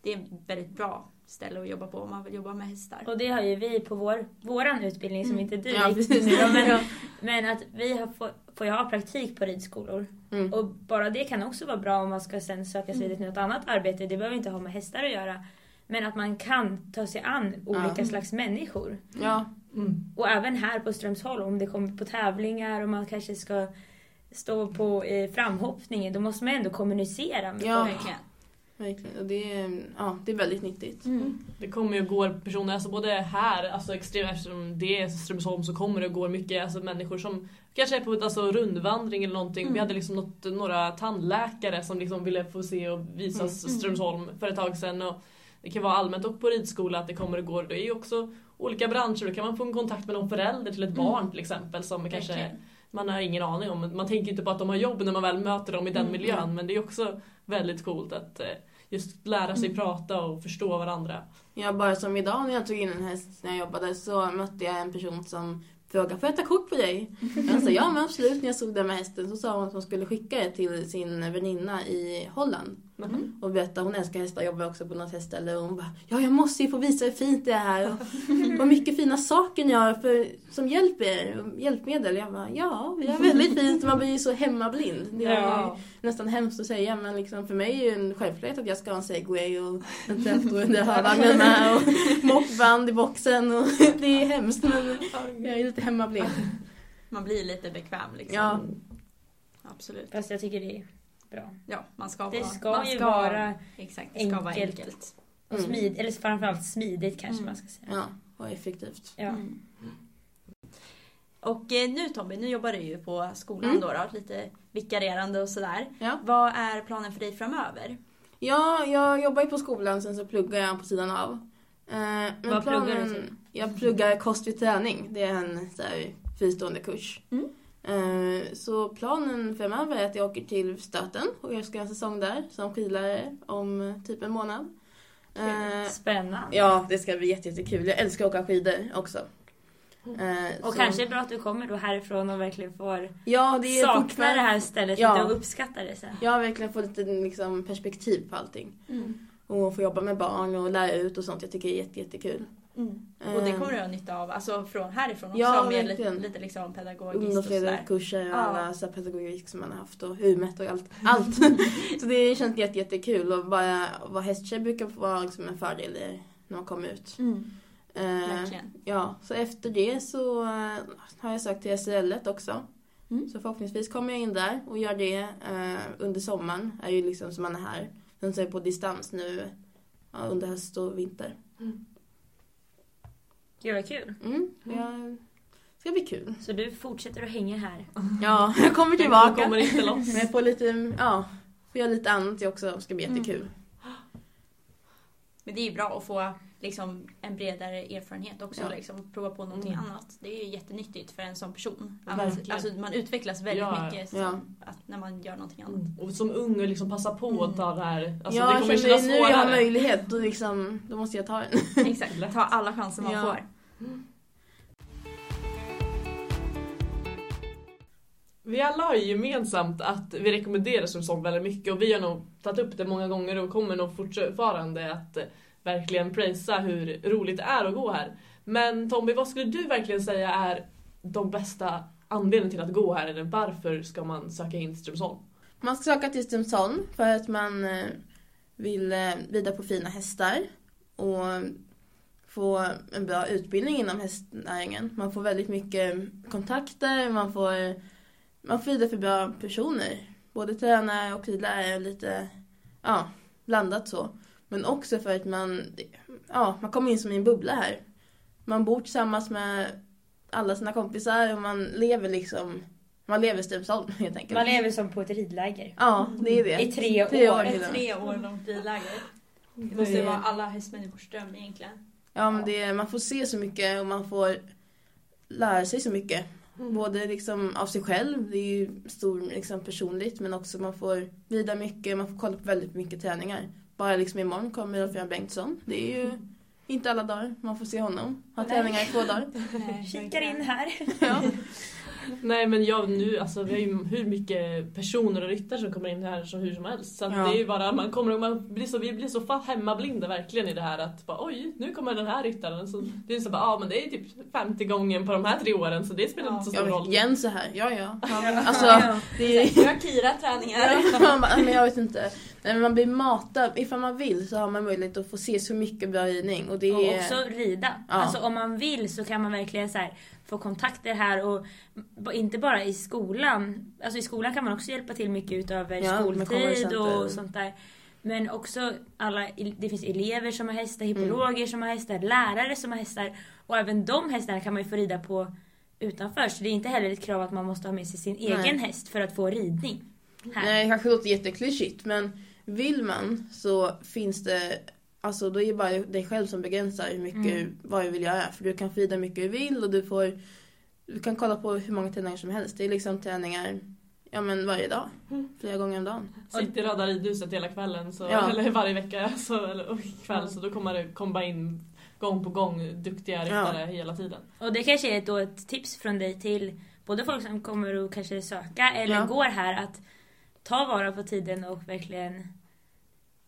det är ett väldigt bra ställe att jobba på om man vill jobba med hästar. Och det har ju vi på vår, våran utbildning som Mm. inte du Ja, gick [LAUGHS] men, men att vi har få, får ju ha praktik på ridskolor. Mm. Och bara det kan också vara bra om man ska sen söka sig Mm. till något annat arbete. Det behöver inte ha med hästar att göra. Men att man kan ta sig an olika Ja. slags människor. Ja, Mm. Och även här på Strömsholm, om det kommer på tävlingar och man kanske ska stå på eh, framhoppningen, då måste man ändå kommunicera med Ja. folk. Verkligen. Och det är, ja, det är väldigt nyttigt. Mm. Det kommer ju gå personer, alltså både här, alltså extremt eftersom det är Strömsholm så kommer det gå mycket alltså människor som kanske är på ett alltså, rundvandring eller någonting. Mm. Vi hade liksom något, några tandläkare som liksom ville få se och visa Mm. Strömsholm för ett tag sedan. Och det kan vara allmänt och på ridskola att det kommer att gå. Det är ju också olika branscher, då kan man få en kontakt med någon förälder till ett Mm. barn till exempel som kanske Verkligen. man har ingen aning om. Man tänker inte på att de har jobb när man väl möter dem i den Mm. miljön men det är också väldigt coolt att eh, just lära sig Mm. prata och förstå varandra. Ja, bara som idag när jag tog in en häst när jag jobbade så mötte jag en person som frågade får jag ta kort på dig? Jag [LAUGHS] sa ja men absolut. När jag såg den med hästen så sa hon att hon skulle skicka det till sin väninna i Holland. Mm. Och berättade, hon älskar hästar, jobbar också på något hästställe och hon bara Ja jag måste ju få visa hur fint det är här och [LAUGHS] vad mycket fina saker ni har för, som hjälper er, hjälpmedel. Jag bara ja, vi har väldigt fint. Man blir ju så hemmablind. Det är Ja. nästan hemskt att säga men liksom för mig är det en självklarhet att jag ska ha en segway och en traktor under hörvagnen med och [LAUGHS] mockband i boxen och [LAUGHS] det är hemskt men jag är lite hemmablind. Man blir lite bekväm liksom. Ja. Absolut. Fast jag tycker det är bra. Ja, man ska Det vara... ska man ju ska, vara Exakt, det ska vara enkelt. enkelt. och Mm. smid, eller framförallt smidigt kanske Mm. man ska säga. Ja, och effektivt. Ja. Mm. Och eh, nu Tommy, nu jobbar du ju på skolan Mm. då, då, lite vikarierande och sådär. Ja. Vad är planen för dig framöver? Ja, jag jobbar ju på skolan, sen så pluggar jag på sidan av. Eh, men Vad pluggar du till? Jag pluggar kost vid träning. Det är en så här, fristående kurs. Mm. Eh, så planen framöver är att jag åker till Stöten och jag ska ha en säsong där som skidlärare om eh, typ en månad. Eh, Spännande. ja, det ska bli jätte- jättekul. Jag älskar att åka skidor också. Eh, Och så- kanske är det bra att du kommer då härifrån och verkligen får ja, det sakna fortfarande- det här stället Ja. och uppskatta det sen. Har verkligen fått lite liksom, perspektiv på allting. Mm. Och få jobba med barn och lära ut och sånt. Jag tycker det är jätte, jättekul. Mm. Och det kommer du ha nytta av, alltså från härifrån också, Ja, med lite, lite liksom pedagogiskt och sådär. ungdomsledarkurser och Ja. alla så pedagogik som man har haft och UMET och allt. allt. [LAUGHS] så det känns jätte, jättekul och bara vara hästtjej brukar vara liksom en fördel när man kommer ut. Mm. Eh, ja, så efter det så eh, har jag sökt till SRL också. Mm. Så förhoppningsvis kommer jag in där och gör det eh, under sommaren. är ju liksom som man är här. Sen så är jag på distans nu ja, under höst och vinter. Gud vad kul. Mm, det ska bli kul. Så du fortsätter att hänga här. Ja, jag kommer Jag tillbaka. kommer inte loss. Men jag får lite, ja, får göra lite annat jag också. Det ska bli jättekul. Men det är ju bra att få liksom, en bredare erfarenhet också. Ja. Liksom, prova på någonting Mm. annat. Det är ju jättenyttigt för en sån person. Att, alltså, man utvecklas väldigt Ja. mycket som, Ja. att, när man gör någonting annat. Mm. Och som ung och liksom passa på att ta det här. Alltså, ja, det kommer känner kännas nu jag har svårare. möjlighet, då, liksom, då måste jag ta den. [LAUGHS] Exakt, ta alla chanser man Ja. får. Vi alla har ju gemensamt att vi rekommenderar Strömsholm väldigt mycket och vi har nog tagit upp det många gånger och kommer nog fortfarande att eh, verkligen prisa hur roligt det är att gå här. Men Tommy, vad skulle du verkligen säga är de bästa anledningarna till att gå här? Eller varför ska man söka in till Strömsholm? Man ska söka till Strömsholm för att man eh, vill eh, rida på fina hästar och få en bra utbildning inom hästnäringen. Man får väldigt mycket kontakter, man får, man får rida för bra personer. Både tränare och ridlärare, lite ja, blandat så. Men också för att man, ja, man kommer in som i en bubbla här. Man bor tillsammans med alla sina kompisar och man lever liksom, man lever Strömsholm [LAUGHS] helt enkelt. Man lever som på ett ridläger. Ja, det är det. I tre Tre år. år. Ett tre år långt ridläger. Det måste ju vara alla hästmänniskors dröm egentligen. Ja, men det är, man får se så mycket och man får lära sig så mycket. Både liksom av sig själv, det är ju stor liksom personligt, men också man får rida mycket, man får kolla på väldigt mycket träningar. Bara liksom imorgon kommer Rolf-Göran Bengtsson. Det är ju inte alla dagar man får se honom. Ha träningar i två dagar. [LAUGHS] Kikar in här. Ja. [LAUGHS] Nej men jag nu, alltså vi har ju hur mycket personer och ryttare som kommer in här så hur som helst. Så att Ja. det är ju bara, man kommer man blir så, vi blir så hemmablinda verkligen i det här att bara, oj, nu kommer den här ryttaren. Så det är så bara, ja men det är typ 50 gånger på de här tre åren så det spelar Ja. inte så Jag stor roll. Jens är här, ja ja. Alltså, Ja. det är... Nu har Kira träningar. [LAUGHS] man bara, men jag vet inte. Nej, men man blir matad. Ifall man vill så har man möjlighet att få se så mycket bra ridning. Och det Och är... också rida. Ja. Alltså om man vill så kan man verkligen så här, få kontakter här och inte bara i skolan. Alltså i skolan kan man också hjälpa till mycket utöver Ja, skoltid och sånt där. Men också alla, det finns elever som har hästar, hippologer som har hästar, lärare som har hästar. Och även de hästarna kan man ju få rida på utanför. Så det är inte heller ett krav att man måste ha med sig sin Nej. egen häst för att få ridning. Här. Nej, det kanske låter jätteklyschigt men vill man så finns det Alltså då är det bara dig själv som begränsar hur mycket, Mm. vad du vill göra. För du kan få rida hur mycket du vill och du får Du kan kolla på hur många träningar som helst. Det är liksom träningar Ja men varje dag. Mm. Flera gånger om dagen. Sitter i Röda ridhuset hela kvällen, så, Ja. eller varje vecka så, eller, och kväll, så då kommer det komma in gång på gång duktiga ryttare hela tiden. Och det kanske är då ett tips från dig till både folk som kommer att kanske söka eller Ja. går här att ta vara på tiden och verkligen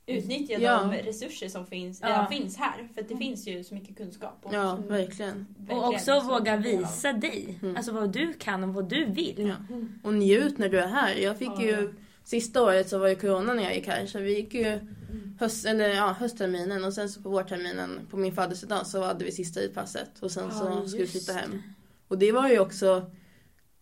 Utnyttja Ja. de resurser som finns, Ja. redan finns här. För att det finns ju så mycket kunskap. Och Ja, verkligen. verkligen och också våga visa dig. Mm. Alltså vad du kan och vad du vill. Ja. Och njut när du är här. Jag fick Ja. ju Sista året så var det corona när jag gick här så vi gick ju Mm. höst, eller, ja, höstterminen och sen så på vårterminen på min födelsedag så hade vi sista ridpasset och sen Ja, så skulle vi flytta hem. Och det var ju också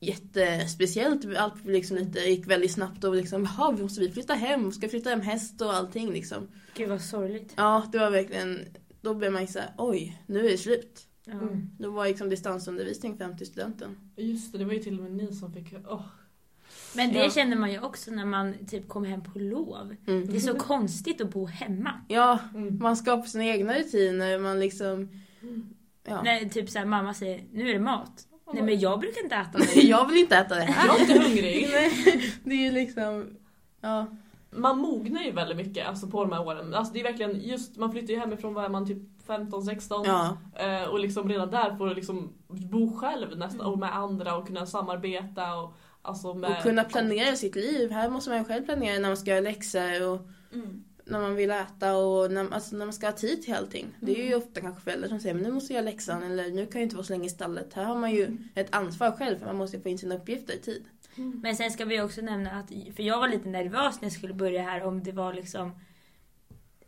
jättespeciellt. Allt liksom lite, gick väldigt snabbt och liksom, jaha, måste vi flytta hem? Ska vi flytta hem häst och allting liksom? Gud vad sorgligt. Ja, det var verkligen, då blev man ju såhär, oj, nu är det slut. Mm. Då var liksom distansundervisning fram till studenten. Just det, det var ju till och med ni som fick... åh. Men det Ja. känner man ju också när man typ kommer hem på lov. Mm. Det är så konstigt att bo hemma. Ja, Mm. man skapar sina egna rutiner, man liksom, ja. När typ så här, mamma säger nu är det mat. Nej men jag brukar inte äta [LAUGHS] det. Jag vill inte äta det här. Jag är inte hungrig. [LAUGHS] Det är ju liksom, ja. Man mognar ju väldigt mycket alltså, på de här åren. Alltså, det är verkligen just, man flyttar ju hemifrån, vad är man, typ 15-16? Ja, Eh, och liksom redan där får du liksom bo själv nästan, Mm. och med andra och kunna samarbeta och alltså med... och kunna planera sitt liv. Här måste man ju själv planera när man ska göra läxor och Mm. När man vill äta och när, alltså när man ska ha tid till allting. Det är ju ofta kanske föräldrar som säger men nu måste jag göra läxan eller nu kan jag inte vara så länge i stallet. Här har man ju ett ansvar själv för man måste få in sina uppgifter i tid. Men sen ska vi också nämna att, för jag var lite nervös när jag skulle börja här om det var liksom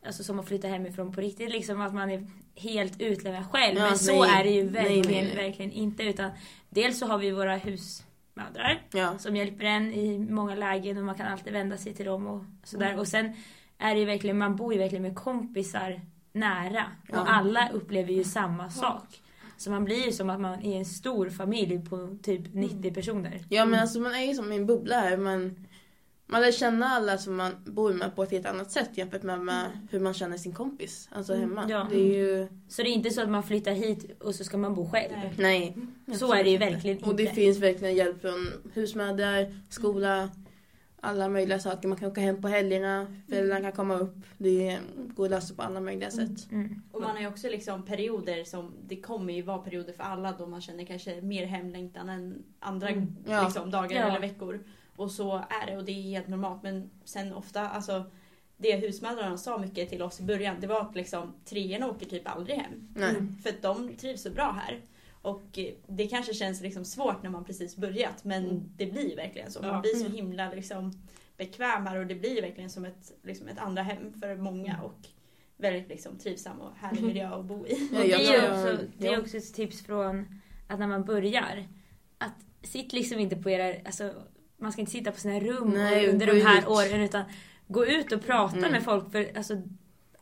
Alltså som att flytta hemifrån på riktigt, liksom att man är helt utlämnad själv. Ja, Men så nej. är det ju Nej, verkligen, nej, nej. verkligen inte. Utan dels så har vi våra husmödrar Ja, som hjälper en i många lägen och man kan alltid vända sig till dem och sådär. Mm. Och sen är det verkligen, man bor ju verkligen med kompisar nära. Ja. Och alla upplever ju samma sak. Så man blir ju som att man är en stor familj på typ 90 personer. ja men alltså man är ju som i en bubbla här. Man, man lär känna alla som man bor med på ett helt annat sätt jämfört med, med hur man känner sin kompis. Alltså hemma. Ja. Det är ju, Så det är inte så att man flyttar hit och så ska man bo själv. Nej. nej. Så är det ju verkligen inte. Och det finns verkligen hjälp från husmödrar, skola, alla möjliga saker. Man kan åka hem på helgerna, föräldrarna kan komma upp. Det går att lösa på alla möjliga sätt. Mm. Och man har ju också liksom perioder som, det kommer ju vara perioder för alla då man känner kanske mer hemlängtan än andra Mm. Ja. liksom, dagar Ja. eller veckor. Och så är det och det är helt normalt. Men sen ofta, alltså det husmödrarna sa mycket till oss i början, det var att liksom treorna åker typ aldrig hem. Nej. För att de trivs så bra här. Och eh, det kanske känns liksom svårt när man precis börjat men Mm. det blir verkligen så. Man blir så Mm. himla liksom bekväm här och det blir verkligen som ett, liksom ett andra hem för många. Och väldigt liksom trivsam och härlig Mm. miljö att bo i. Ja, Och det är också, det är också ett tips från att när man börjar. Att sitt liksom inte på era, alltså man ska inte sitta på sina rum Nej, under de här ut. åren utan gå ut och prata Mm. med folk för alltså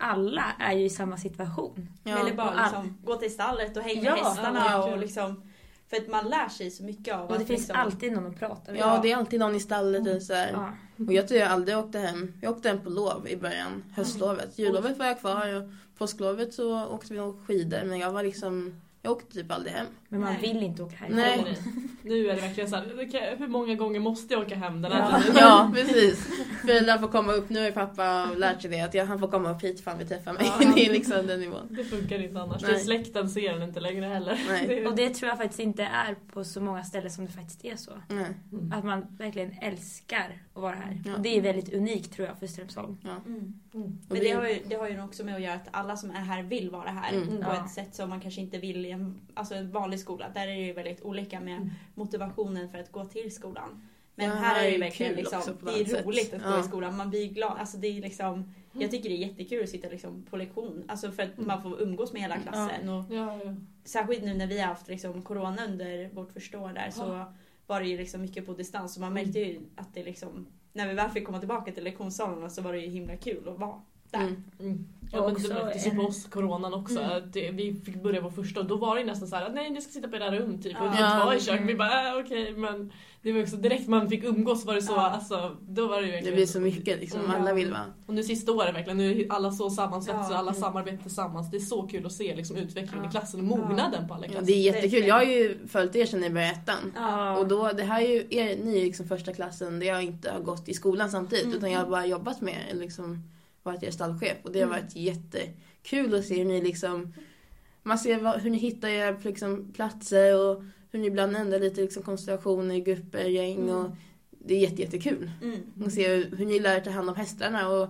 alla är ju i samma situation. Ja. Eller bara liksom, gå till stallet och hänga Ja, med hästarna. ja. och liksom, för att man lär sig så mycket av Och det att finns liksom, alltid någon att prata med. Ja, det är alltid någon i stallet och så här. Ja. Och jag tror jag aldrig åkte hem. Jag åkte hem på lov i början, höstlovet. Jullovet var jag kvar och påsklovet så åkte vi nog skidor. Men jag var liksom Jag åkte typ aldrig hem. Men man Nej. vill inte åka härifrån. Nej. [LAUGHS] Nu är det verkligen så här, okej, hur många gånger måste jag åka hem den här Ja. tiden? Ja, [LAUGHS] precis. Föräldrar får komma upp. Nu har ju pappa lärt sig det. Att jag, han får komma upp hit ifall vi träffar mig. Ja. [LAUGHS] Det är liksom den nivån. Det funkar inte annars. Nej. Släkten ser den inte längre heller. Nej. Och det tror jag faktiskt inte är på så många ställen som det faktiskt är så. Nej. Mm. Att man verkligen älskar att vara här. Ja. Och det är väldigt unikt tror jag för Strömsholm. Ja. Mm. Mm. Och Men det har, ju, det har ju också med att göra att alla som är här vill vara här Mm. på Ja. ett sätt som man kanske inte vill i en, alltså en vanlig skola. Där är det ju väldigt olika med Mm. motivationen för att gå till skolan. Men Ja, här är det ju verkligen liksom, det är sätt. roligt att gå Ja. i skolan. Man blir glad. Alltså det är liksom, jag tycker det är jättekul att sitta liksom på lektion. Alltså för att man får umgås med hela klassen. Och ja. särskilt nu när vi har haft liksom corona under vårt första år där så var det ju liksom mycket på distans. Och man märkte ju att det liksom, när vi väl fick komma tillbaka till lektionssalarna så var det ju himla kul att vara där. Mm. Mm. Ja, men också det märktes ju en- på oss, coronan också. Mm. Att det, vi fick börja vår första och då var det nästan så här att nej ni ska sitta på era rum typ och Ja. inte vara i Mm. köket. Vi bara äh, okej men det var också direkt man fick umgås var det så, Ja. alltså då var det ju Det blir så mycket liksom. Mm. Alla vill vara. Och nu sista året verkligen, nu är alla så sammansvetsade Ja. och alla Mm. samarbetar tillsammans. Det är så kul att se liksom, utvecklingen Ja. i klassen och mognaden på alla i Ja, klassen. det är jättekul. Jag har ju följt er sedan ni började ettan. Ja. Och då, det här är ju er, ni är liksom första klassen där jag inte har gått i skolan samtidigt. Mm. Utan jag har bara jobbat med er, liksom varit er stallchef. Och det har Mm. varit jättekul att se hur ni liksom man ser vad, hur ni hittar era liksom, platser och hur ni ibland ändrar lite liksom, konstellationer, grupper, gäng. Mm. Och det är jätte, jättekul Mm. att se hur, hur ni lär er ta hand om hästarna. Och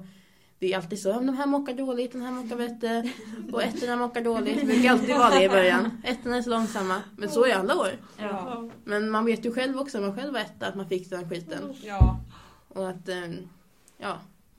det är alltid så, "Ja, de här mockar dåligt, den här mockar bättre [LAUGHS] och ettorna mockar dåligt. Det brukar alltid vara det i början. Ettorna är så långsamma. Men så är alla år. Ja. Men man vet ju själv också när man själv var etta att man fick den skiten. Ja. Och att, eh, ja,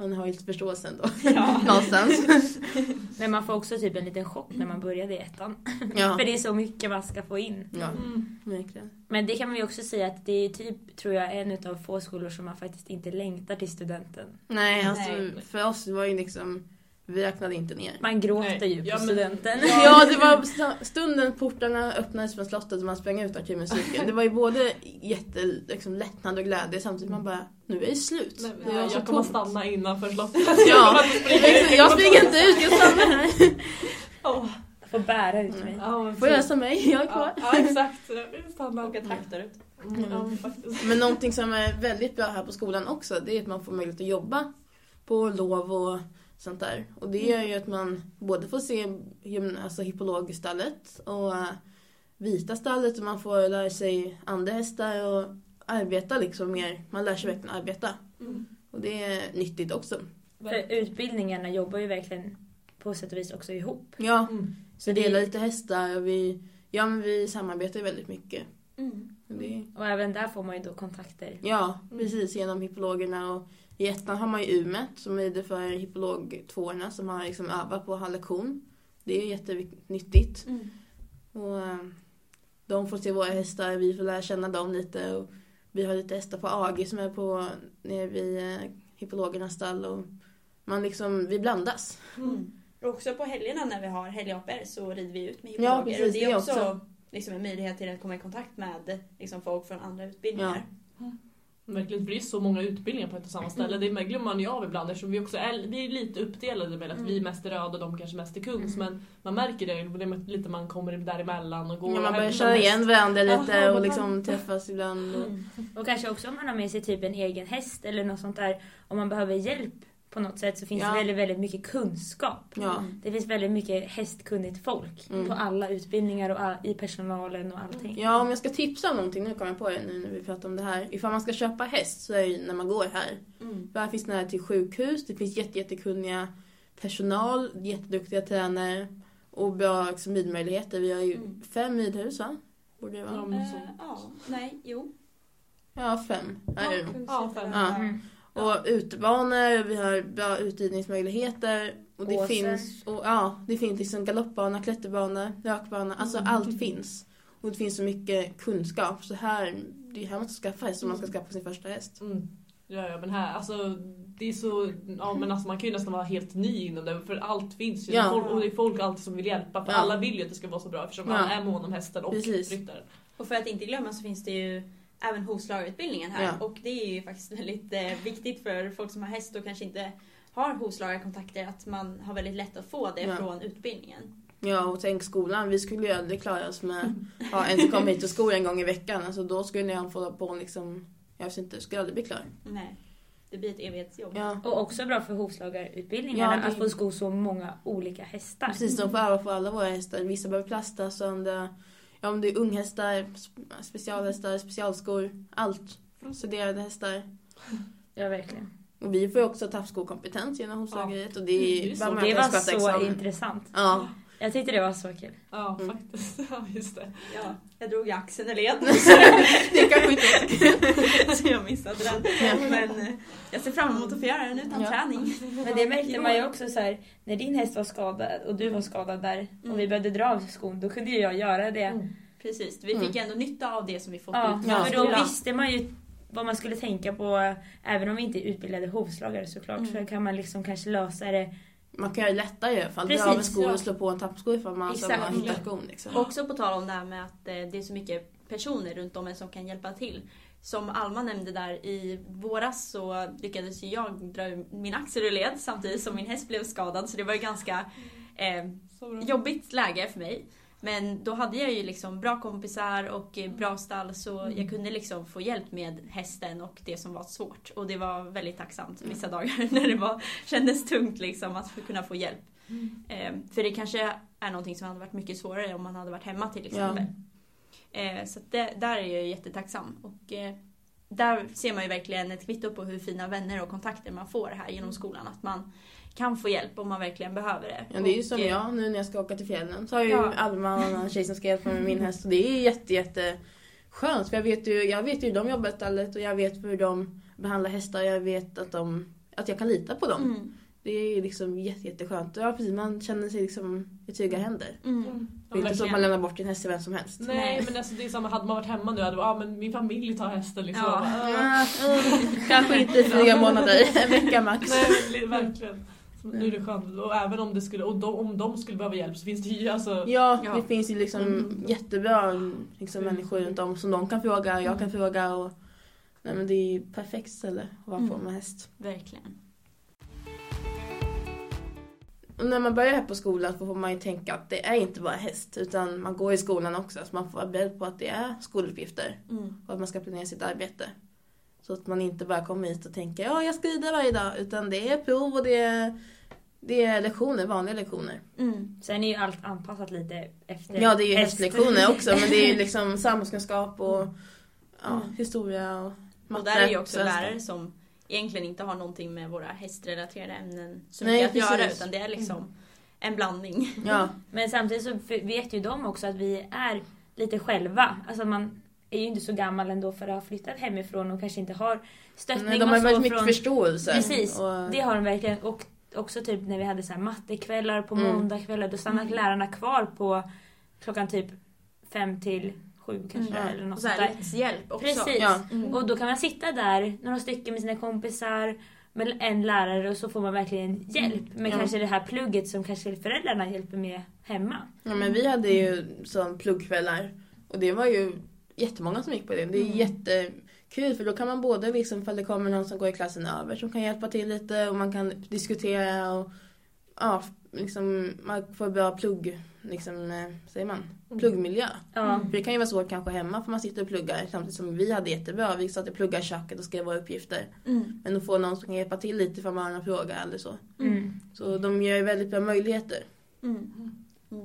man har ju lite förståelse ändå. Ja. [LAUGHS] Någonstans. [LAUGHS] Men man får också typ en liten chock när man började i ettan. [LAUGHS] Ja, För det är så mycket man ska få in. ja Mm. verkligen. Men det kan man ju också säga att det är typ, tror jag, en utav få skolor som man faktiskt inte längtar till studenten. Nej, alltså Nej. för oss var ju liksom, vi räknade inte ner. Man gråter Nej. ju på Ja, men- studenten. Ja, det var st- stunden portarna öppnades från slottet och man sprang ut av musiken. Det var ju både jätte, liksom, lättnad och glädje samtidigt man bara, nu är det slut. Nej, det jag så kommer stanna innanför slottet. Ja, jag springer inte ut, jag stannar här. Åh. Får bära ut mig. Ja, Får jag som mig, jag är Ja, kvar. ja exakt. Vi stannar. Åka traktor ut. Mm, ja, men faktiskt. Men någonting som är väldigt bra här på skolan också, det är att man får möjlighet att jobba på lov och sånt där. Och det gör ju att man både får se alltså hippologstallet och äh, vita stallet och man får lära sig andra hästar och arbeta liksom mer. Man lär sig verkligen arbeta. Mm. Och det är nyttigt också. För utbildningarna jobbar ju verkligen på sätt och vis också ihop. Ja, Mm. så vi delar lite hästar och vi, ja, men vi samarbetar ju väldigt mycket. Mm. Och Det, Och även där får man ju då kontakter. Ja, precis. Genom hippologerna. Och I ettan har man ju UMET som är det för hippologtvåorna som har liksom övat på att ha lektion. Det är jättenyttigt. Mm. Och, eh, de får se våra hästar, vi får lära känna dem lite. Och vi har lite hästar på AG som är på nere vid eh, hippologernas stall. Och man liksom, vi blandas. Mm. Och också på helgerna när vi har helghoppar så rider vi ut med Ja, hippologer. precis, och det är också, också. Liksom en möjlighet till att komma i kontakt med liksom, folk från andra utbildningar. Verkligen, för det är så många utbildningar på ett och samma [CLEARS THROAT] ställe. Mm. Det glömmer man ju av ibland eftersom vi också är, vi är lite uppdelade med att Mm. vi mest är röda och de kanske mest är kungs. Men man märker det, det är lite man kommer däremellan och går Ja, man börjar mest. igen varandra lite och liksom träffas ibland. Och, Mm. Och kanske också om man har med sig typ en egen häst eller något sånt där. Om man behöver hjälp på något sätt så finns Ja. det väldigt, väldigt mycket kunskap. ja. Det finns väldigt mycket hästkunnigt folk Mm. på alla utbildningar och all, i personalen och allting. Ja, om jag ska tipsa om någonting, nu kommer jag på det nu när vi pratar om det här. Ifall man ska köpa häst så är det när man går här. Mm. För här finns nära till sjukhus, det finns jätte, jättekunniga personal, jätteduktiga tränare och bra liksom, ridmöjligheter. Vi har ju Mm. fem ridhus va? Borde det Ja, vara? så. Eh, ja, nej, jo. Ja, fem nog. Ja, fem. Ja. Mm. Och utebanor, vi har bra utridningsmöjligheter. Och det Åser. finns, och, ja, det finns liksom galoppbana, klätterbana, rökbana. Alltså Mm. allt finns. Och det finns så mycket kunskap. Så här, det är här man ska skaffa häst om man ska skaffa sin första häst. Mm. Ja, ja, men här, alltså det är så, ja men alltså man kan ju nästan vara helt ny inom det för allt finns ju. Ja. Folk, och det är folk alltid som vill hjälpa för Ja. alla vill ju att det ska vara så bra eftersom Ja. alla är måna om hästen och ryttaren. Och för att inte glömma så finns det ju även hovslagarutbildningen här. Ja. Och det är ju faktiskt [LAUGHS] väldigt eh, viktigt för folk som har häst och kanske inte har hovslagarkontakter att man har väldigt lätt att få det Ja. från utbildningen. Ja, och tänk skolan. Vi skulle ju aldrig klara oss med ja, en som kom hit och skor en gång i veckan. Alltså då skulle jag få på liksom, jag vet inte, skulle aldrig bli klar. Nej. Det blir ett evighetsjobb. Ja, Och också bra för hovslagarutbildningarna Ja, att få sko så många olika hästar. precis. De får öva på alla våra hästar. Vissa behöver plastas, och det, ja, om det är unghästar, sp- specialhästar, specialskor, allt. Studerade hästar. Ja, verkligen. Och vi får ju också tappskokompetens genom hovslageriet och det Mm, är så. bara Det var så examen. intressant. Ja, Jag tyckte det var så kul. Ja, Mm. faktiskt. [LAUGHS] Ja, just det. Ja, jag drog i axeln i led. [LAUGHS] det kanske inte var så kul. så jag missade den. Men eh, jag ser fram emot att få göra den utan Ja. träning. Men det märkte man ju också så här, när din häst var skadad och du var skadad där och vi behövde dra av skon, då kunde ju jag göra det. Mm. Precis, vi fick ändå nytta av det som vi fått Ja, ut. Ja. för då visste man ju vad man skulle tänka på. Även om vi inte är utbildade hovslagare såklart Mm. så kan man liksom kanske lösa det. Man kan göra det lättare i alla fall. Dra Precis, av en sko och slå på en tappsko ifall man så Exakt. man hittar skon. Liksom. Också på tal om det här med att eh, det är så mycket personer runt om en som kan hjälpa till. Som Alma nämnde där, i våras så lyckades ju jag dra min axel ur led samtidigt som min häst blev skadad. Så det var ju ganska eh, jobbigt läge för mig. Men då hade jag ju liksom bra kompisar och eh, bra stall så jag kunde liksom få hjälp med hästen och det som var svårt. Och det var väldigt tacksamt vissa dagar [LAUGHS] när det var, kändes tungt liksom att kunna få hjälp. Eh, för det kanske är någonting som hade varit mycket svårare om man hade varit hemma till exempel. Eh, så det, där är jag jättetacksam. Och eh, där ser man ju verkligen ett kvitto på hur fina vänner och kontakter man får här genom skolan. Att man kan få hjälp om man verkligen behöver det. Ja, det är ju som jag nu när jag ska åka till fjällen. Så har jag ju Ja. Alma och en tjej som ska hjälpa mig med min häst. Och det är jätte, jätte skönt. För jag vet ju, jag vet ju hur de jobbar i stallet och jag vet hur de behandlar hästar. Jag vet att, de, att jag kan lita på dem. Mm, Det är liksom jätte, jätteskönt. Ja, precis. Man känner sig liksom i trygga händer. mm. Mm. Det är inte så att man lämnar bort sin häst till vem som helst. Nej, Nej. men alltså det är samma, hade man varit hemma nu hade man, ah, men min familj tar hästen liksom. Ja. Bara, ah. Ja, [LAUGHS] kanske inte fyra månader, en vecka max. Nej, verkligen. Nu är det skönt. Och även om, det skulle, och de, om de skulle behöva hjälp så finns det ju alltså... Ja, Ja. det finns ju liksom Mm. jättebra liksom, Mm. människor runt om som de kan fråga, jag kan fråga. Och, nej, men det är ju perfekt ställe att vara på Mm. med häst. Verkligen. Och när man börjar här på skolan så får man ju tänka att det är inte bara häst utan man går i skolan också så man får vara beredd på att det är skoluppgifter Mm. och att man ska planera sitt arbete. Så att man inte bara kommer hit och tänker ja jag ska rida varje dag utan det är prov och det är, det är lektioner, vanliga lektioner. Mm. Sen är ju allt anpassat lite efter Ja det är ju häst. hästlektioner också men det är ju [LAUGHS] liksom samhällskunskap och ja, Mm. historia och matte. Och där är ju också svenska. lärare som egentligen inte har någonting med våra hästrelaterade ämnen så Nej, mycket att göra precis. utan det är liksom en blandning. Ja, Men samtidigt så vet ju de också att vi är lite själva. Alltså man är ju inte så gammal ändå för att ha flyttat hemifrån och kanske inte har stöttning Nej, de har väldigt mycket från... förståelse. Precis, Och, det har de verkligen. Och också typ när vi hade så här mattekvällar på Mm. måndagskvällar då stannade Mm. lärarna kvar på klockan typ fem till sju kanske Mm. eller något Och så sånt här där. läxhjälp också. Precis. Ja. Mm. Och då kan man sitta där, några stycken med sina kompisar, med en lärare och så får man verkligen hjälp med Ja. kanske det här plugget som kanske föräldrarna hjälper med hemma. Ja, men vi hade ju som pluggkvällar och det var ju jättemånga som gick på det. Det är Mm. jättekul för då kan man både liksom, ifall det kommer någon som går i klassen över som kan hjälpa till lite och man kan diskutera och ja, liksom, man får bra plugg, liksom, eh, säger man, pluggmiljö. Ja. För det kan ju vara svårt kanske hemma för man sitter och pluggar samtidigt som vi hade jättebra. Vi satt och pluggade i köket och skrev våra uppgifter. Mm. Men att få någon som kan hjälpa till lite ifall man har en fråga eller så. Mm. Så de ger väldigt bra möjligheter. Mm.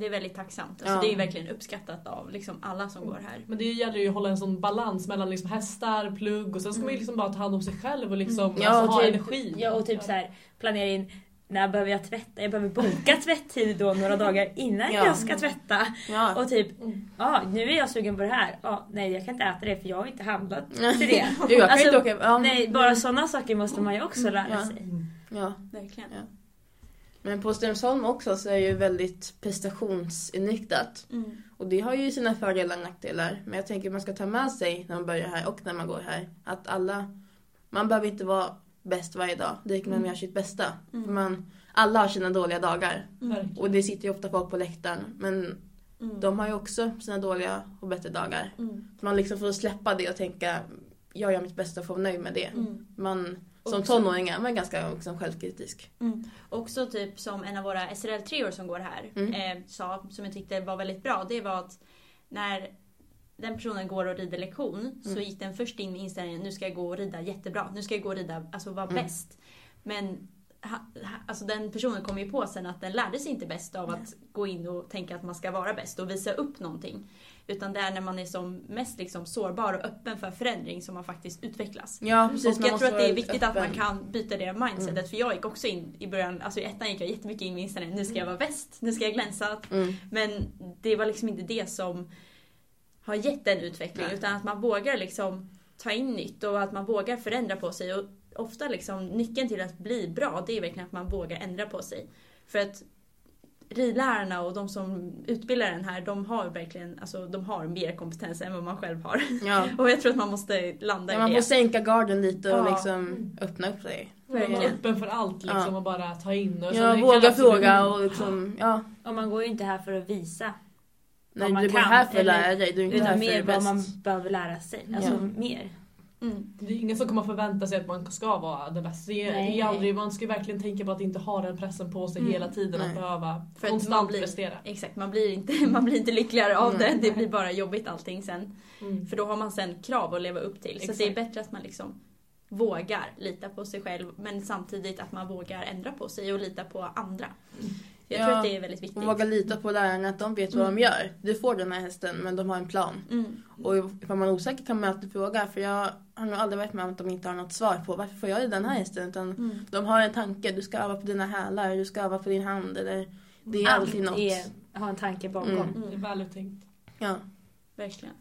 Det är väldigt tacksamt. Alltså, Ja. Det är ju verkligen uppskattat av liksom alla som går här. Men det gäller ju att hålla en sån balans mellan liksom hästar, plugg och sen ska man ju liksom bara ta hand om sig själv och liksom Mm. Ja, alltså, ha typ, energi. Ja, och typ så här planera in när behöver jag tvätta? Jag behöver boka tvätttid då några dagar innan Ja. jag ska tvätta. Ja. Och typ, Mm. ja nu är jag sugen på det här. Ja, nej jag kan inte äta det för jag har inte handlat [LAUGHS] till det. Jo, jag kan Alltså, inte åka... Ja. Nej, bara sådana saker måste man ju också lära Ja. sig. Mm. Ja. Verkligen. Men på Strömsholm också så är det ju väldigt prestationsinriktat. Mm. Och det har ju sina fördelar och nackdelar. Men jag tänker att man ska ta med sig när man börjar här och när man går här. Att alla, man behöver inte vara bäst varje dag. Det räcker med att man gör sitt bästa. Mm. För man, alla har sina dåliga dagar. Verkligen. Och det sitter ju ofta folk på läktaren. Men Mm. de har ju också sina dåliga och bättre dagar. Mm. Man liksom får släppa det och tänka, jag gör mitt bästa och får vara nöjd med det. Mm. Man som Också. tonåring är man ganska liksom, självkritisk. Mm. Också typ som en av våra SRL-treor som går här Mm. eh, sa, som jag tyckte var väldigt bra, det var att när den personen går och rider lektion så Mm. gick den först in med inställningen nu ska jag gå och rida jättebra, nu ska jag gå och rida, alltså vara Mm. bäst. Men alltså den personen kom ju på sen att den lärde sig inte bäst av att gå in och tänka att man ska vara bäst och visa upp någonting. Utan det är när man är som mest liksom sårbar och öppen för förändring som man faktiskt utvecklas. Ja, precis. och jag tror att det är viktigt att man öppen. kan byta det mindsetet. Mm. För jag gick också in i början, alltså i ettan gick jag jättemycket in med inställningen nu ska jag vara bäst, nu ska jag glänsa. Mm. Men det var liksom inte det som har gett den utveckling. Nej. Utan att man vågar liksom ta in nytt och att man vågar förändra på sig. Och ofta liksom nyckeln till att bli bra, det är verkligen att man vågar ändra på sig. För att ridlärarna och de som utbildar den här, de har verkligen alltså, de har mer kompetens än vad man själv har. Ja. [LAUGHS] Och jag tror att man måste landa Ja, i man det. får sänka garden lite och Ja. liksom öppna upp sig. Vara Verkligen. öppen för allt liksom Ja. och bara ta in. Och så Ja, våga fråga och liksom, ja. Och man går ju inte här för att visa. Nej, man du är bara kan, här för att lära dig, du är inte här Utan för mer vad man behöver lära sig. Alltså Ja. mer. Mm. Det är ingen som kommer förvänta sig att man ska vara det bästa. Det är, Nej. aldrig, man ska verkligen tänka på att inte ha den pressen på sig Mm. hela tiden Nej. att behöva För att konstant man blir- prestera. Exakt, man blir, inte, [LAUGHS] man blir inte lyckligare av Nej. det. Det blir bara jobbigt allting sen. Mm. För då har man sen krav att leva upp till. Så Exakt. det är bättre att man liksom vågar lita på sig själv men samtidigt att man vågar ändra på sig och lita på andra. Jag tror Ja, att det är väldigt viktigt. Och våga lita på lärarna att de vet vad Mm. de gör. Du får den här hästen men de har en plan. Mm. Och ifall man är osäker kan man alltid fråga för jag har nog aldrig varit med om att de inte har något svar på varför får jag den här hästen utan Mm. de har en tanke, du ska öva på dina hälar, du ska öva på din hand eller det är alltid något. är, har en tanke bakom. Mm. Det är Mm. väl uttänkt. Ja. Verkligen.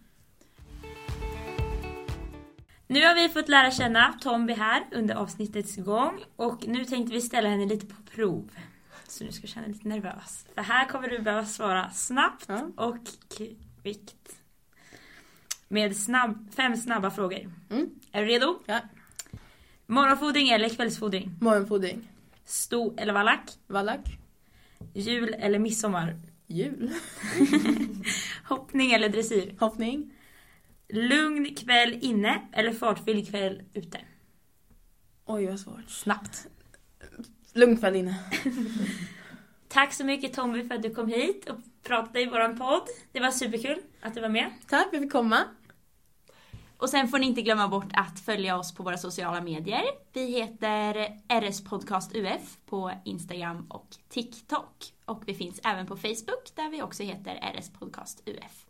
Nu har vi fått lära känna Tomby här under avsnittets gång och nu tänkte vi ställa henne lite på prov. Så nu ska du känna dig lite nervös. För här kommer du behöva svara snabbt Ja. och kvickt. Med snabb, fem snabba frågor. Mm. Är du redo? Ja. Morgonfodring eller kvällsfodring? Morgonfodring. Sto eller vallack? Vallack. Jul eller midsommar? Jul. [LAUGHS] Hoppning eller dressyr? Hoppning. Lugn kväll inne eller fartfylld kväll ute? Oj vad svårt. Snabbt. Lugn kväll inne. [LAUGHS] Tack så mycket Tommy för att du kom hit och pratade i våran podd. Det var superkul att du var med. Tack för att jag fick komma. Och sen får ni inte glömma bort att följa oss på våra sociala medier. Vi heter RS Podcast UF på Instagram och TikTok. Och vi finns även på Facebook där vi också heter RS Podcast UF.